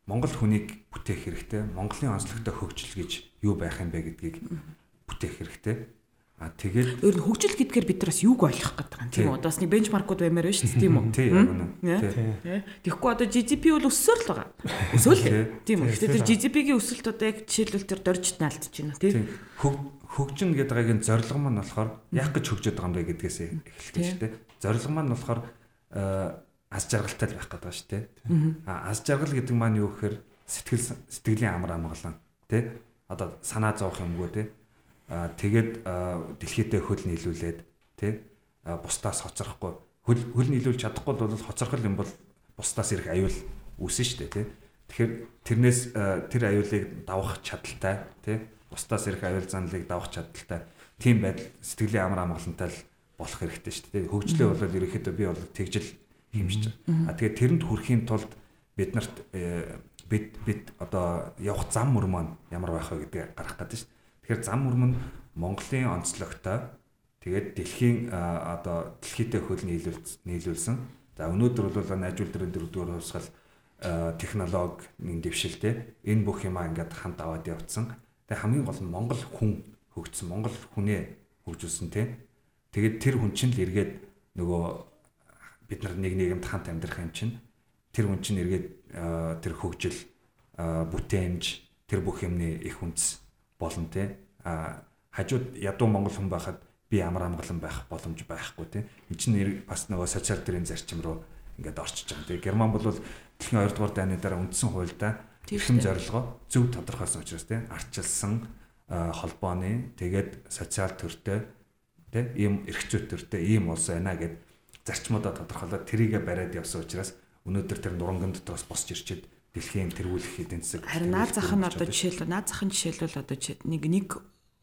Монгол хүнийг бүтээх хэрэгтэй, Монголын онцлогтой хөгжил гэж юу байх юм бэ гэдгийг бүтээх хэрэгтэй. А тэгээд өөр нь хөгжил гэдгээр бид нараас юуг ойлгох гэдэг юм тийм үү? Бас нэг бенчмаркууд баймаар байна шүү дээ тийм үү? Тийм. Тэгэхгүй одоо GDP бол өссөөр л байгаа. Өсөөл. Тийм үү? Гэхдээ тэр GDP-гийн өсөлт одоо яг жишээлбэл тэр доржид наалтж байна тийм. Хөгжин гэдэг агийн зорилго маань болохоор яг гэж хөгжөд байгаа юм бэ гэдгээс эхэлдэг шүү дээ. Зорилго маань болохоор аз жаргалтай байх гэдэг шүү дээ. А аз жаргал гэдэг маань юу гэхээр сэтгэл сэтгэлийн амар амгалан тий одоо санаа зовох юмгүй тий тэгээд дэлхийдээ хөл нийлүүлээд тий бусдаас хоцрохгүй. Хөл хөл нийлүүлж чадахгүй бол хоцрохол юм бол бусдаас ирэх аюул үүснэ шүү дээ тий Тэгэхээр тэрнээс тэр аюулыг давах чадaltaй тий бусдаас ирэх аюул занлыг давах чадaltaй. Тийм байдал сэтгэлийн амар амгалантай л болох хэрэгтэй шүү дээ хөгжлөө бол ерөөхдөө би бол тэгжил хэмжиж байгаа. А тэгээд тэрэнд хүрэхийн тулд бид нарт э, бид бид одоо явах зам мөр маань ямар байх вэ гэдгийг гаргах гэдэг шүү. Тэгэхээр зам мөрмөн Монголын онцлогтой тэгээд дэлхийн одоо дэлхийдээ хөл нийлүүлсэн. За өнөөдөр бол найжуул дөрөв дөрөвдүгээр хувьсгал технологийн дэвшилтэй энэ бүх юмаа ингээд хамт аваад явцсан. Тэгээ хамгийн гол нь Монгол хүн хөгжсөн, Монгол хүнээ хөгжүүлсэн тий. Тэгээд тэр хүн чинь л эргээд нөгөө бид нар нэг нэгэнд хамт амьдрах юм чинь тэр хүн чинь эргээд тэр хөгжил бүтээмж тэр бүх юмны их үндэс болно те. А хажууд ядуу монгол хүн байхад би амар амгалан байх боломж байхгүй те. Энэ чинь бас нөгөө социал төрийн зарчим руу ингээд орчиж байгаа. Тэгээ герман бол дэлхийн 2 дугаар дайны дараа үндсэн хуультай эрхэм зорилгоо зөв тодорхойлсон учраас те арчилсан холбооны тэгээд социал төртэй те ийм эрх зүйт төртэй ийм улс байна гэд зарчмуудаа тодорхойлоод тэрийгэ бариад явсан учраас өнөөдөр тэр нуранган дотроос босч ирчээд дэлхийн тэргүүлэх эдийн засаг харин наад зах нь одоо жишээлбэл наад зах нь жишээлбэл одоо нэг нэг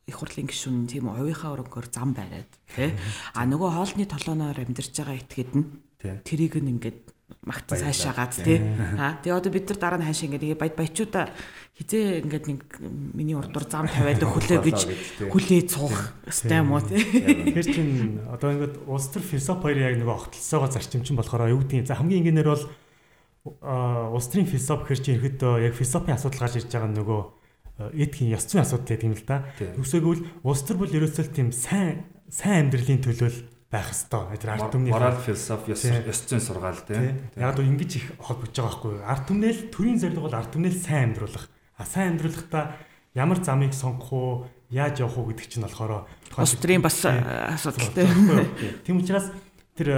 их хурлын гишүүн тийм хувийнхаа өрөнгөөр зам бариад тий а нөгөө хоолны толооноор амьдарч байгаа этгээд нь тэрийг нь ингээд магт цаашаагаад тий а? Тэгээ одоо бид нар дараа нь хаашаа ингээд баяд баячуудаа хизээ ингээд нэг миний урдуур зам тавиад хүлээ гэж хүлээ цуух ёстой юм уу тий Тэгэхээр чин одоо ингээд улс төр философи хоёр яг нөгөө огтлсоогоо зарчимчин болохоор юу гэдгийг за хамгийн энгийнээр бол улс төрийн философи хэр чи ерөөдөө яг философийн асуудал гарч ирж байгаа нөгөө этикийн ёс зүйн асуудал гэдэг юм л да. Үсээгүүл улс төр бол ерөөсөө тийм сайн сайн амьдралын төлөө байх хэвээр. Тэр арт түмний морал философи ёс зүйн сургаал тийм. Яг л ингэж их холбож байгаа байхгүй юу? Арт түмнэл төрийн зорилго бол арт түмнэл сайн амьдруулах. А сайн амьдруулахдаа ямар замыг сонгох уу, яаж явах уу гэдэг чинь болохоор бас төрийн бас асуудалтай. Тийм учраас тэр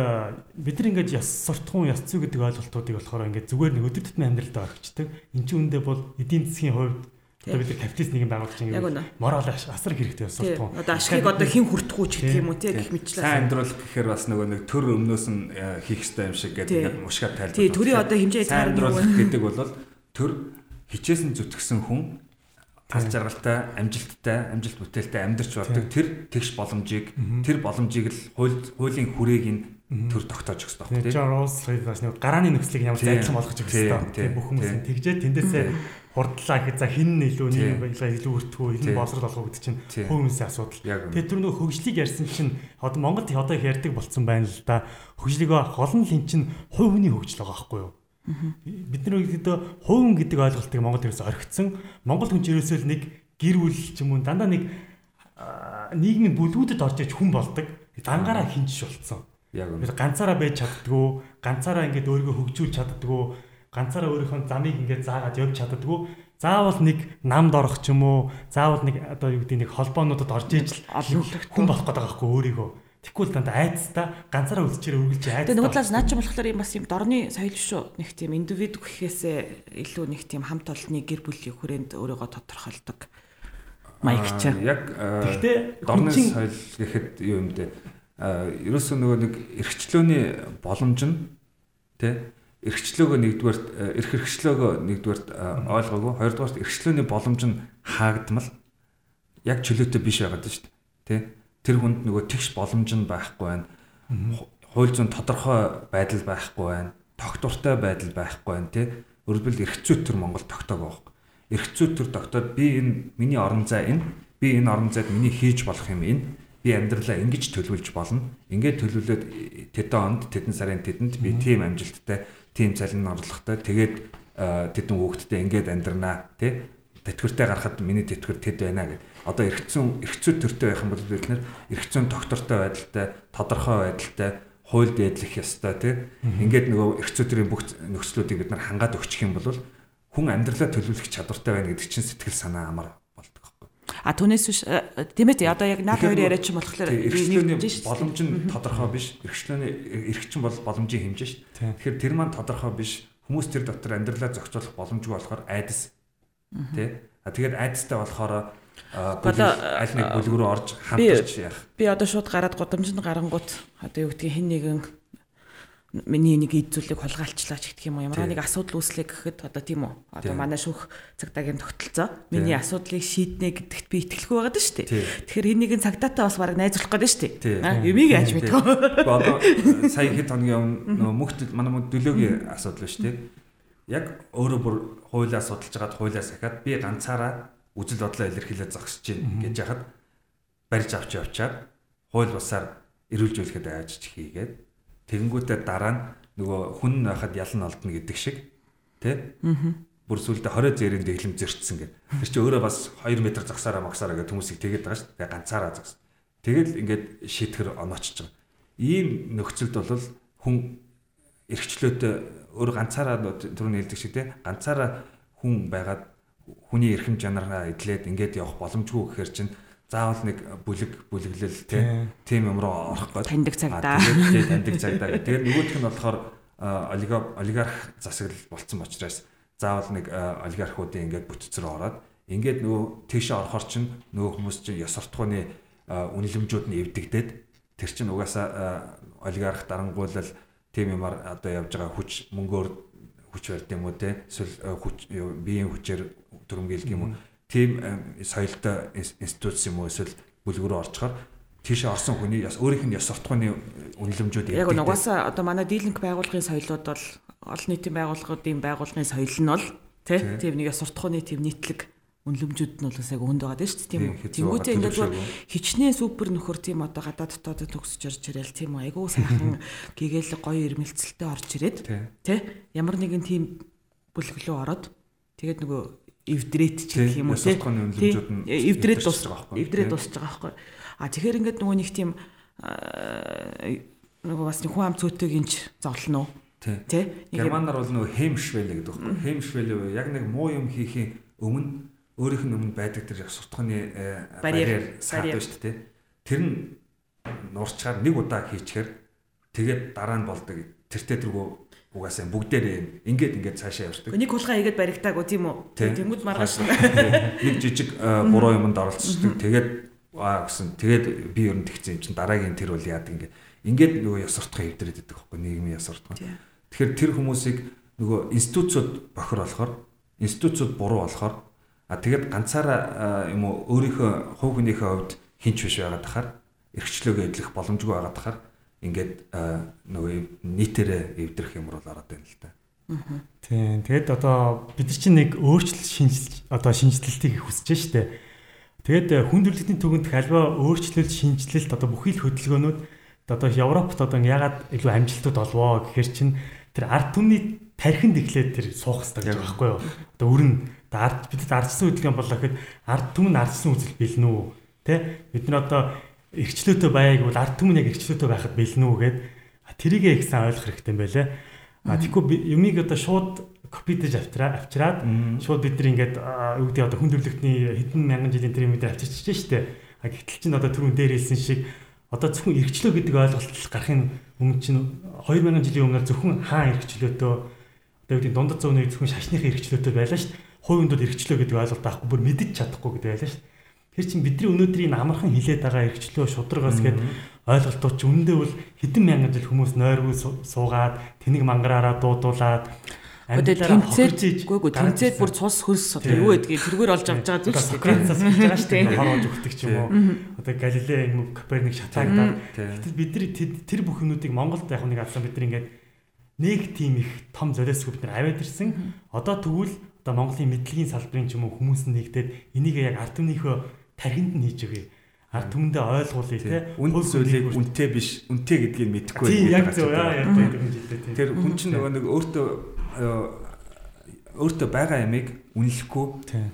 бид нар ингээд яс суртахуун яс зүй гэдэг ойлголтуудыг болохоор ингээд зүгээр нэг өдөр тутмын амьдралдаа орхичдаг. Энд чинь үндэ бол эдийн засгийн хувьд Одоо бид капиталист нийгэм байгуулж байгаа юм. Морал асар хэрэгтэй суртахуун. Одоо ашигыг одоо хэн хүртэх үү гэх юм уу те гэх мэтлээ. Сайн амьдрал гэхээр бас нөгөө нэг төр өмнөөс нь э, хийх хэрэгтэй юм шиг гэдэг мушгаар тайлбар. Тий, төрийн одоо хэмжээ сайн амьдрал гэдэг бол төр хичээсэн зүтгэсэн хүн тал жаргалтай, амжилттай, амжилт бүтээлтэй амьдарч болдог тэр тэгш боломжийг тэр боломжийг л хуулийн хүрээг нь төр тогтоож өгсөн байна. Тийм. Роуз бас нэг гарааны нөхцөлийг ямар зайлшгүй болгож өгсөн. Тийм бүх хүмүүс тэгжээ тэндээсээ хурдлаа гэж за хин нь илүү нийгэм баялгаа илүү өртгөө хин боловсрол болгох гэдэг чинь хүмүүсийн асуудал. Тэгээд тэр нөгөө хөгжлийг ярьсан чинь одоо Монголд одоо их ярьдаг болцсон байна л да. Хөгжлийгөө гол нь хин чинь хувь хүний хөгжил байгаа байхгүй юу? Бид нар үүдээ хувин гэдэг ойлголтыг Монгол төрөөс орхицсан. Монгол хүн ерөөсөө л нэг гэр бүл ч юм уу дандаа нэг нийгмийн бүлгүүдэд орж иж хүн болдог. Дангаараа хинжиж болцсон. Яг үнэ. Ганцаараа байж чаддгүй, ганцаараа ингэж өөрийгөө хөгжүүлж чаддгүй, ганцаараа өөрийнхөө замыг ингэж заагаад явж чаддгүй. Заавал нэг намд орох ч юм уу, заавал нэг одоо юу гэдэг нэг холбоонуудад орж иж хүн болох гэдэг байгаа хгүй өөрийгөө. Тэгвэл дандаа айцтай ганцаараа үлчээр үргэлж айцтай. Тэгээ нэг талаас наач болохоор юм бас юм дорны соёл шүү. Нэг тийм индивид гэхээсээ илүү нэг тийм хамт олонны гэр бүлийн хүрээнд өөрийгөө тодорхойлдог маяг ч. Яг гэхдээ дорны соёл гэхэд юу юм бэ? Ерөөсөө нөгөө нэг эрхчлөөний боломж нь тий эрхчлөөгөө нэгдүгээр эрх эрхчлөөгөө нэгдүгээр ойлгоогүй хоёрдугаар эрхчлөөний боломж нь хаагдмал яг чөлөөтэй биш байгаад шүү дээ тий тэр хүнд нөгөө тэгш боломж нь байхгүй байна. Хууль зүйн тодорхой байдал байхгүй байна. Тогтвортой байдал байхгүй байна тий. Өөрөлдвөл эрх зүйт төр Монгол тогтоог байхгүй. Эрх зүйт төр тогтоод би энэ миний орон зай энэ би энэ орон зайд миний хийж болох юм энэ би амьдралаа ингэж төлөвлөж болно. Ингээд төлөвлөөд тэдэн онд тэдэн сарын тэдэнд би тийм амжилттай, тийм цалин орлоготой тэгээд тэдэн хүүхэдтэй ингээд амьдрнаа тий тэтгэвртэй гарахад миний тэтгэвэр тэд байна гэдэг. Одоо эргцэн эргцүү төртэй байх юм бол бид нэр эргцэн доктортой байдалтай, тодорхой байдалтай хууль дээдлэх ёстой тий. Ингээд нөгөө эргцүү төрийн бүх нөхцлүүдийг бид нар хангаад өгчих юм бол хүн амьдралаа төлөвлөх чадвартай байна гэдэг чинь сэтгэл санаа амар болдог байхгүй. А түүнээс биш тийм ээ одоо яг наад хоёр яриач юм болохоор эрхчлөөний боломж нь тодорхой биш. Эрхчлөөний эрхчин бол боломжийн хэмжээ шүү. Тэгэхээр тэр маань тодорхой биш. Хүмүүс тэр дотор амьдралаа зохицуулах боломжгүй болохоор айдас Тэ? А тэгээд айдастай болохоор аль нэг бүлэг рүү орж хамтарч яах. Би одоо шууд гараад гудамжинд гарангууд одоо юу гэдгийг хэн нэгэн миний нэг зүйлийг хулгайлчлаа ч гэх юм уу? Ямар нэг асуудал үүслээ гэхэд одоо тийм үү? Одоо манай шүүх цагдаагийн тогтолцоо. Миний асуудлыг шийднэ гэдэгт би итгэлгүй байгаа шүү дээ тэгэхээр энэ нэгэн цагдаатай бас бараг найзуулах гэдэг шүү дээ юмыг яаж мэдэх вэ одоо сая хэд хоногийн өмнө мөхт манай мөн дөлөөгийн асуудал шүү дээ яг өөрөө бүр хуулиа судалж хагаад хуулиа сахиад би ганцаараа үжил бодлоо илэрхийлээ зогсож гин гэж яхад барьж авч явчаад хууль бусаар эрүүлжүүлэхэд айж хийгээд тэгэнгүүтээ дараа нь нөгөө хүн байхад ялан олдно гэдэг шиг тий бүр сүлдө 20 зээрийн дэглэм зөрчсөн гэд. Тэр чинь өөрөө бас 2 м зогсаараа магсаараа гэдэг хүмүүсийг тэгээд байгаа шүү дээ. Ганцаараа зогс. Тэгэл ингээд шийтгэр оноочж байгаа. Ийм нөхцөлд бол хүн эрхчлөөтэй өөр ганцаараа түрүүний хэлдэг шиг те ганцаараа хүн байгаад хүний эрхэм чанараа эдлээд ингээд явах боломжгүй гэхээр чинь заавал нэг бүлэг бүлэглэл тийм юм руу орох гээд. Таньдаг цагдаа таньдаг цагдаа гэдэг. Тэгээд нөгөөх нь болохоор олигарх засаглал болцсон учраас заавал нэг олигархуудын ингээд бүтцээр ороод ингээд нөгөө тийшээ орохоор чинь нөгөө хүмүүс чинь ёс суртахууны үнэлэмжүүд нь эвдэгдээд тэр чинь угаасаа олигарх дарангуйлал тийм юмар одоо явж байгаа хүч мөнгөөр хүч барьд юм уу те? Эсвэл э, хүч биеийн хүчээр төрөмгийлг юм уу? Тийм э, соёлтой институт юм уу? Эсвэл бүлгүүрөө орчхоор тийш орсон хүний бас өөрийнх нь ёс суртахууны үнэлэмжүүд яг нугасаа одоо манай дийлэнх байгууллагын соёлууд бол олон нийтийн байгууллагуудын байгууллагын соёл нь бол тийм нэг ёс суртахууны тийм нийтлэг үнлэмжүүд нь бол яг өнд байгаа шүү дээ тийм үү. Тэнгүүтээ ингээд хичнээн супер нөхөр тийм одоо гадаад дотоод төгсөж орж ирэл тийм үү. Айгуу сайхан гэгэл гоё ирмэлцэлтэй орж ирээд тий ямар нэгэн тийм бүлэглөө ороод тэгээд нөгөө эвдрээд ч гэх юм уу тий. Эвдрээд дуусж байгаа байхгүй. Эвдрээд дуусж байгаа байхгүй. А тэгэхээр ингээд нөгөө нэг тийм нөгөө бас хүн ам цөөтэйг инж зовлоно уу? Тий. Германаар бол нөгөө хемшвэлэ гэдэг байна. Хемшвэлэ яг нэг муу юм хийхийн өмнө өөрийнх нь өмнө байдаг тэр суртахууны барьер саад шүү дээ. Тэр нь нуурчаар нэг удаа хийчихээр тэгээд дараа нь болдог. Тэртээ тэргөө угаасаа бүгдээрээ ингээд ингээд цаашаа явдаг. Нэг хулгай хийгээд баригтаагүй тийм үү? Тэнгүүд маргааш. Нэг жижиг буруу юмд оролцдог. Тэгээд аа гэсэн. Тэгээд би ер нь тэгсэн юм чинь дараагийн тэр бол яадаг ингээд ингээд нөгөө яс суртахаа хэвдэрээд байдаг хөөхгүй нийгмийн яс суртахаа. Тэгэхээр тэр хүмүүсийг нөгөө институцууд бохор болохоор институцууд буруу болохоор а тэгээд ганцаараа юм уу өөрийнхөө хувь хүнийхээ хувьд хинч биш байгаад тахаар эрхчлөөгөө эдлэх боломжгүй байгаад тахаар ингээд нөгөө нийтээрээ эвдрэх юм бол ороод байна л да. Тийм. Тэгээд одоо бид нар чинь нэг өөрчлөлт шинжилж одоо шинжилтийг хүсэж штэ. Тэгээд хүндрэлтийн төгөнд альва өөрчлөлт шинжилэлт одоо бүхий л хөдөлгөөнүүд одоо Европт одоо ягаад илүү амжилтууд олвоо гэхээр чинь тэр ард түмний тархинд эхлээд тэр суух хэрэгтэй гэж байхгүй юу? Одоо өрн ард бид ардсан хөдөлгөөн болоо гэхэд ард түмэн ардсан үзэл бэлнэ үү? Тэ? Бид нар одоо эргчлөөтэй байг бол ард түмэн яг эргчлөөтэй байхад бэлнэ үү гэд тэрийгээ их сайн ойлгох хэрэгтэй юм байлаа. А тэгэхгүй юмыг одоо шууд копидэж авчраа авчраад шууд бид нар ингээд гэдэг одоо хүндрэлтний хэдэн мянган жилийн тэр юм дээр авчирч штэ. А гэтэл чинь одоо түрүүн дээр хэлсэн шиг одоо зөвхөн эргчлөө гэдэг ойлголт гарахын өмнө чинь 2000 жилийн өмнө зөвхөн хаан эргчлөөтөө одоо юу гэдэг дундад зууны зөвхөн шашныхын эргчлөөтөө байлаа шүү дээ. Хувиндууд эргчлөө гэдэг ойлголт авахгүй бүр мэдэж чадахгүй гэдэг байлаа шүү. Тэр чинь бидний өнөөдрийн амархан хилээд байгаа эргчлөө шударгаас гээд ойлголтууд чи үнэндээ бол хэдэн мянган жил хүмүүс нойргүй суугаад тэнийг мангараараа дуудуулаад тэмцээд үгүй тэмцээд бүр цус хөлс одоо юу гэдгийг тэргээр олж авч байгаа зүйл. Сократесаас хийж байгаа шүү дээ. Хороож өгдөг ч юм уу. Одоо Галилей юм Коперник шатаагдаад гэтэл бидний тэр бүхнүүдийг Монголд яг нэг авсан бид нар ингээд нэг тийм их том золиосгүй бид нар аваад ирсэн. Одоо тэгвэл одоо Монголын мэдлэгийн салбарын ч юм уу хүмүүс нэгдээд энийг яг ард түмнийхөө тархинд нь хийж өгье. Ард түмэндээ ойлгуулъя те. Үн зүйлийг үнтэй биш үнтэй гэдгийг мэдэхгүй тийм яг зөв. яа яг тийм тэр хүн чинь нөгөө нэг өөртөө өөртөө байгаа ямиг үнэлэхгүй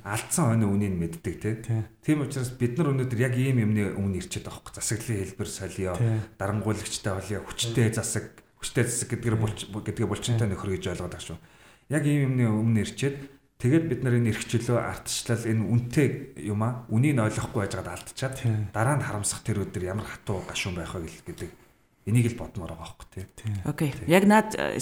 алдсан хойно үнийг мэддэг те. Тийм учраас бид нар өнөөдөр яг ийм юмны өмнө ирчээд байгаа хөөх. Засаглалын хэлбэр солио, дарангуйлагчтай болио, хүчтэй засаг, хүчтэй засаг гэдгээр гэдгээ булчинтай нөхөр гэж ойлгоод байгаа шүү. Яг ийм юмны өмнө ирчээд тэгээд бид нар энэ эрхчлөө ардчлал энэ үнтэй юм а үнийг ойлгохгүй байжгаад алдчихад дараа нь харамсах тэр өдөр ямар хатуу гашуун байх вэ гэдэг энийг л бодмоор байгаа хөөх те. Окей. Яг наад э,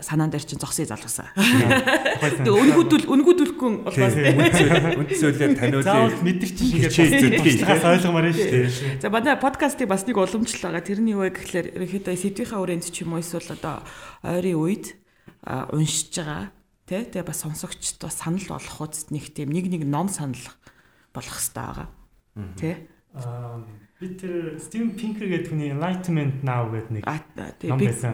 санаан дээр чинь зогсъё залуусаа. Тэгээ үнгүүдүүл үнгүүдүүлэхгүй болохоос үндсөөлөө таниулъя. Заавал мэдэрч шингээд ойлгомоор нь шүү дээ. За манай подкастыг бас нэг уламжлал байгаа. Тэрний юу вэ гэхэлэр ерөнхийдөө сэдвийнхаа хүрээнд ч юм уу эсвэл одоо ойрын үед уншиж байгаа тий Тэгээ бас сонсогчд бас санал болох үст нэг тийм нэг нэг ном санал болох хэрэгтэй байгаа. Тий Би тэр Steven Pinker гэдэг хүний Enlightenment Now гэдэг нэг ном байсан.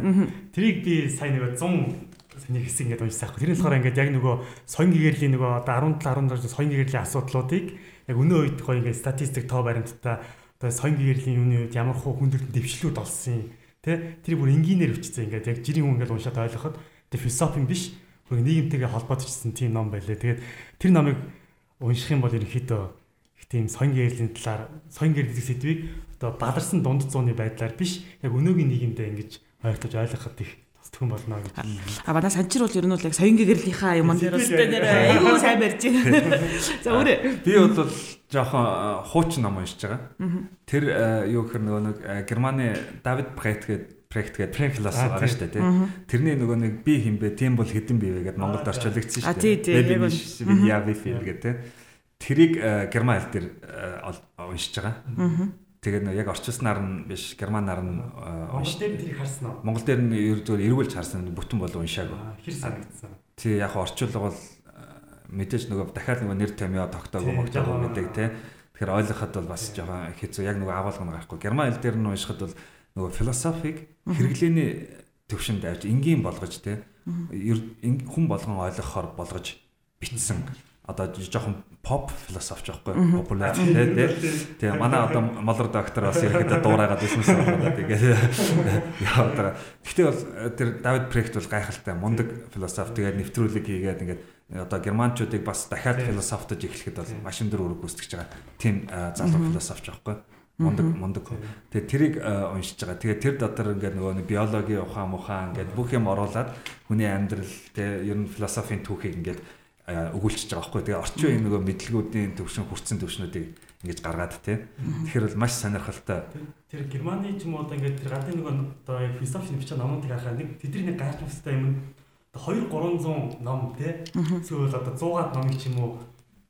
Тэрийг би сая нэг 100 саний хэсэг ингээд уншсан аахгүй. Тэр нь болохоор ингээд яг нөгөө соён гэгэрлийн нөгөө одоо 17 17 соён гэгэрлийн асуудлуудыг яг өнөө үед гоё ингээд статистик тоо баримттай одоо соён гэгэрлийн юуны үед ямар хуу хүндрэлтэн дэвшлүүд олсон тий Тэр бүр энгийнээр өвчсөн ингээд яг жирийн хүн ингээд уншаад ойлгоход тэр философийн биш бүр нийгэмтэйгээ холбоотойчсон тийм ном байлээ. Тэгээд тэр номыг унших юм бол ерөнхийдөө тийм соён гэрлийн талаар соён гэрлийн сэдвийг одоо баларсан дунд зууны байдлаар биш яг өнөөгийн нийгэмдээ ингэж ойлгож ойлгоход их тусдах болно гэж. А манай санчир бол ер нь бол яг соён гэрлийнхаа юм дээр өстэй нэр айгүй сайн барьж байна. За өөрөө би бол жоохон хуучин ном уншиж байгаа. Тэр юу гэхээр нөгөө нэг Германы Давид Брейт гэдэг Гэдэг философи байгаа шүү дээ тийм. Тэрний нөгөө нэг би хинбэ тийм бол хэдэн бивэ гэдэг Монголд орчуулагдсан шүү дээ. Би яа би фил гэдэг Тэрийг э, герман хэл дээр э, уншиж байгаа. Тэгээд яг орчуулснаар нь биш германаар нь э, Монгол дээр тэрийг харсан уу? Монгол дээр нь ер зүгээр эргүүлж харсан бүтэн болон уншаагүй. Хэр санагдсан. Тий яг орчуулга бол мэдээж нөгөө дахиад нөгөө нэр томьёо тогтоогүй могтоогүй гэдэг тий. Тэгэхээр ойлгоход бол бас жоохон хэцүү яг нөгөө агуулга нь гарахгүй. Герман хэл дээр нь уншихад бол нөгөө философиг хэрэглээний төвшөнд авч энгийн болгож тий. Хүн болгон ойлгохоор болгож бичсэн одоо жоохон pop философч байхгүй популяр тий Тэгээ манай одоо молор доктор бас ирэхэд дуурайгаад байсан санагдаад тэгээд яваад байгаа. Гэхдээ бол э, тэр Давид Прехт бол гайхалтай мундаг философ тэгээд нэвтрүүлэг хийгээд ингээд одоо германчуудыг бас дахиад философтож эхлэхэд бол маш өндөр үүрэг гүйцэтгэж байгаа тийм э, залуу философч байхгүй. Мундаг мундаг. Тэгээ тэрийг уншиж байгаа. Тэгээ тэр дотор ингээд нөгөө нэг биологи ухаан мухаан ингээд бүх юм оруулаад хүний амьдрал тэгээ ер нь философийн түүхийг ингээд өгүүлчихэж байгаа байхгүй. Тэгээ орчин үеийн нөгөө мэдлгүүдийн төвшин хүрцэн төвшнүүдийг ингэж гаргаад тий. Тэгэхээр бол маш сонирхолтой. Тэр Германы ч юм уу одоо ингээд тэр гадны нөгөө одоо яг философийн бичсэн номуудыг харахад нэг тэдний нэг гайхах хэвээр юм 2 300 ном тий. Эсвэл одоо 100-аад номыг ч юм уу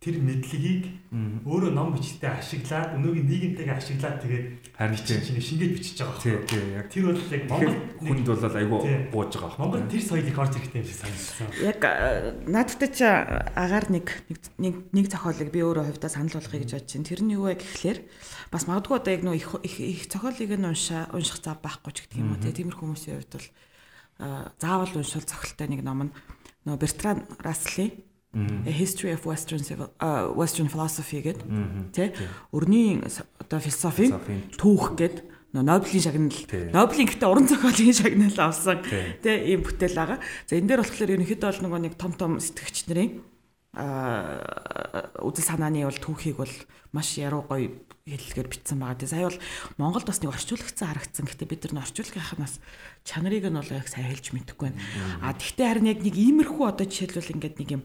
тэр мэдлэгийг өөрөө ном бичгтээ ашиглаад өнөөгийн нийгэмтэйгээ ашиглаад тэгээд харин чинь шингээд бичиж байгаа байна. Тий, яг тэр бол яг Монгол хүнд бол айгүй бууж байгаа. Монгол тэр соёлыг орж ирэхтэй юм шиг санагдсан. Яг наадтай ч агаар нэг нэг нэг зохиолыг би өөрөө хувьдаа санал болгоё гэж бодож байна. Тэр нь юу вэ гэхлээр бас магадгүй одоо яг нөө их их зохиолыг нь уншаа унших зав байхгүй ч гэдэг юм уу. Тиймэр хүмүүсийн хувьд бол заавал уншвал зохилтой нэг ном нь нөө Бертран Расселийн A History of Western Civil uh, Western Philosophy гэдэг тий өрний одоо философийн түүх гэдэг Нобелийн шагнал Нобелийн гэхдээ уран зохиолын шагнал авсан тий ийм бүтээл байгаа. За энэ дээр болохоор ерөнхийдөө бол нөгөө нэг том том сэтгэгч нарын аа үзэл санааны бол түүхийг бол маш яруу гоё хэллэгээр бичсэн байгаа. Тэгээ сая бол Монголд бас нэг орчуулагцсан харагдсан. Гэхдээ бид нар орчуулагынх нь бас чанарыг нь бол яг сайн хэлж мэдэхгүй байна. А тэгтээ харин яг нэг иймэрхүү одоо жишээлбэл ингээд нэг юм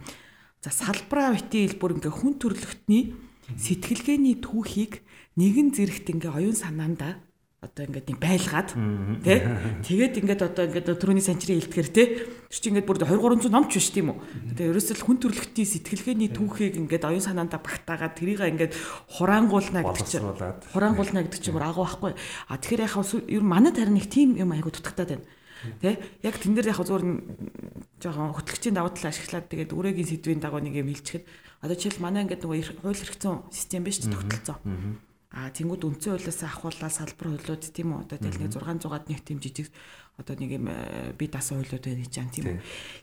За салбараа битийн хэлбэр ингээ хүн төрөлхтний сэтгэлгээний түүхийг нэгэн зэрэгт ингээ оюун санаанда одоо ингээд юм байлгаад тий тэгээд ингээд одоо ингээд төрөний санчрын илтгэр тий тэр чинь ингээд бүр 2300 номч биш тийм үү? Тэгээд ерөөсөө л хүн төрөлхтний сэтгэлгээний түүхийг ингээд оюун санаандаа багтаагаад тэрийг ингээд хураангуулна гэдэг чинь хураангуулна гэдэг чинь бүр агуу байхгүй. А тэгэхээр яхаа ер манай тарин их тийм юм айгуу дутагтаад байна. Тэ? Яг тэн дээр яг зур жоохон хөтлөгчийн давуу тал ашиглаад тэгээд үрээгийн сэдвийн дагуу нэг юм хэлчихэд одоо жишээл манай ингээд нөгөө хууль хэрэгцсэн систем биш ч тогтолцоо. Аа тэнгууд үндсэн хуулиас ахуулаад салбар хуулиуд тийм үү? Одоо тэгэл нэг 600-аад нэг тийм жижиг одоо нэг юм э, би дасан хуулиуд байна гэж юм тийм үү.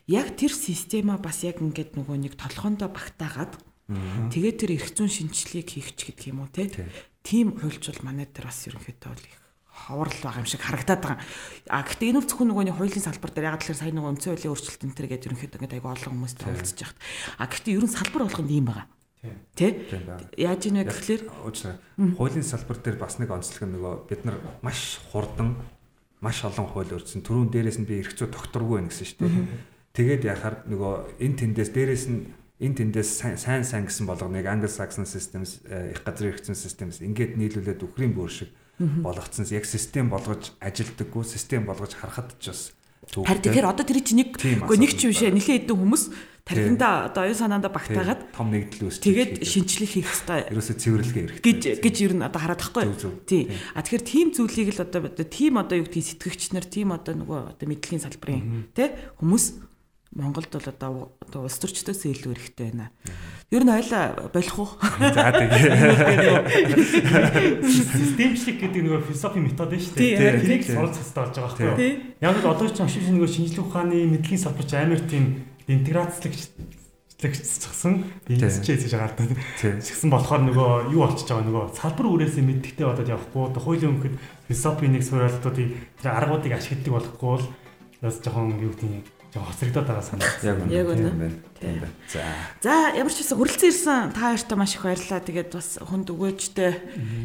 Яг тэр система бас яг ингээд нөгөө нэг толгоондоо багтаагаад тэгээд тэр эрх зүйн шинжилгээг хийх ч гэдэг юм уу тийм хуульчвал манай дээр бас ерөнхийдөө бол их ховрол байгаа юм шиг харагдаад байгаа. А гэхдээ энэ бол зөвхөн нөгөө нэг хуулийн салбар дээр яг тэгэхээр сайн нөгөө өнцөө хуулийн өөрчлөлт энэ төр гэдэг ерөнхийдөө ингээд айгүй олон хүмүүс туулцж яхад. А гэхдээ ерөн салбар болгонд ийм байгаа. Тэ? Яаж ийнэ гэхлээр хуулийн салбар дээр бас нэг онцлог нь нөгөө бид нар маш хурдан маш олон хууль өрцөн түрүүн дээрээс нь би эрх зүй докторгүй байна гэсэн шүү дээ. Тэгээд яхаар нөгөө энэ тэндээс дээрээс нь энэ тэндээс сайн сайн гэсэн болгоныг Anglo Saxon systems их газрын зүйн systems ингээд нийлүүлээд үхрийн бүр шиг болгоцсон. Яг систем болгож ажилдаггүй систем болгож харахад ч бас Харин тэгэхээр одоо тэр чинь нэг үгүй нэг ч юм шээ нэлээд хэдэн хүмүүс тархинда одоо оюун санаандаа багтаагаад том нэгдэл үүсч тэгээд шинчлэх хийх хэрэгтэй. Ерөөсө цэвэрлэгээ хэрэгтэй. гэж гэж ер нь одоо хараад байхгүй. Тий. А тэгэхээр тийм зүйлийг л одоо тийм одоо юу гэдгийг сэтгэгч нар тийм одоо нөгөө одоо мэдлэгийн салбарын тий хүмүүс Монголд бол одоо одоо улс төрчдөөс илүү хэрэгтэй байна. Ер нь ойлаа болох уу? За тэгээ. Системчлэг гэдэг нөгөө философи метод шүү дээ. Тэрийг суралцах хэрэгтэй болж байгаа байхгүй юу? Яг л одоо ч ашиг нөгөө шинжлэх ухааны мэдлэгийн салбарч амар тийм интеграцлагч лэгцсэн бизнесчээс гэж гардаг. Тэгсэн болохоор нөгөө юу болчихж байгаа нөгөө салбар үрээсээ мэддэгтэй болоод явахгүй. Хуулийн өмнөхөд философи нэг суралтуудыг тэр аргуудыг ашигладаг болохгүй бол бас жоохон юу гэдэг жоо хоцрогдоод байгаа санагдсан. Яг үнэ. Яг үнэ. Тийм байна. За. За ямар ч байсан хүрэлцэн ирсэн та хоёртаа маш их баярлалаа. Тэгээд бас хүнд өгөөжтэй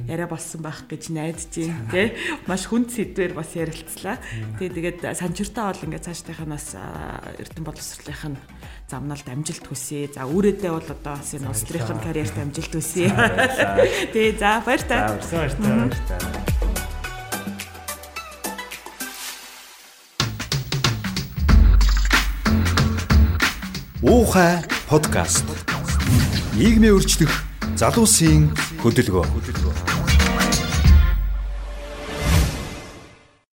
яриа болсон байх гэж найдаж байна. Тэ маш хүнд сэдвэр бас ярилцлаа. Тэгээд тэгээд санчиртаа бол ингээд цаашдынхаа бас эрдэм боловсролынх нь замналд амжилт хүсье. За үүрээдээ бол одоо бас энэ улс төрийн карьерт амжилт хүсье. Тэгээ за баяр та. Баяр Уухай подкаст. Нийгмийн өөрчлөх залуусын хөдөлгөөн.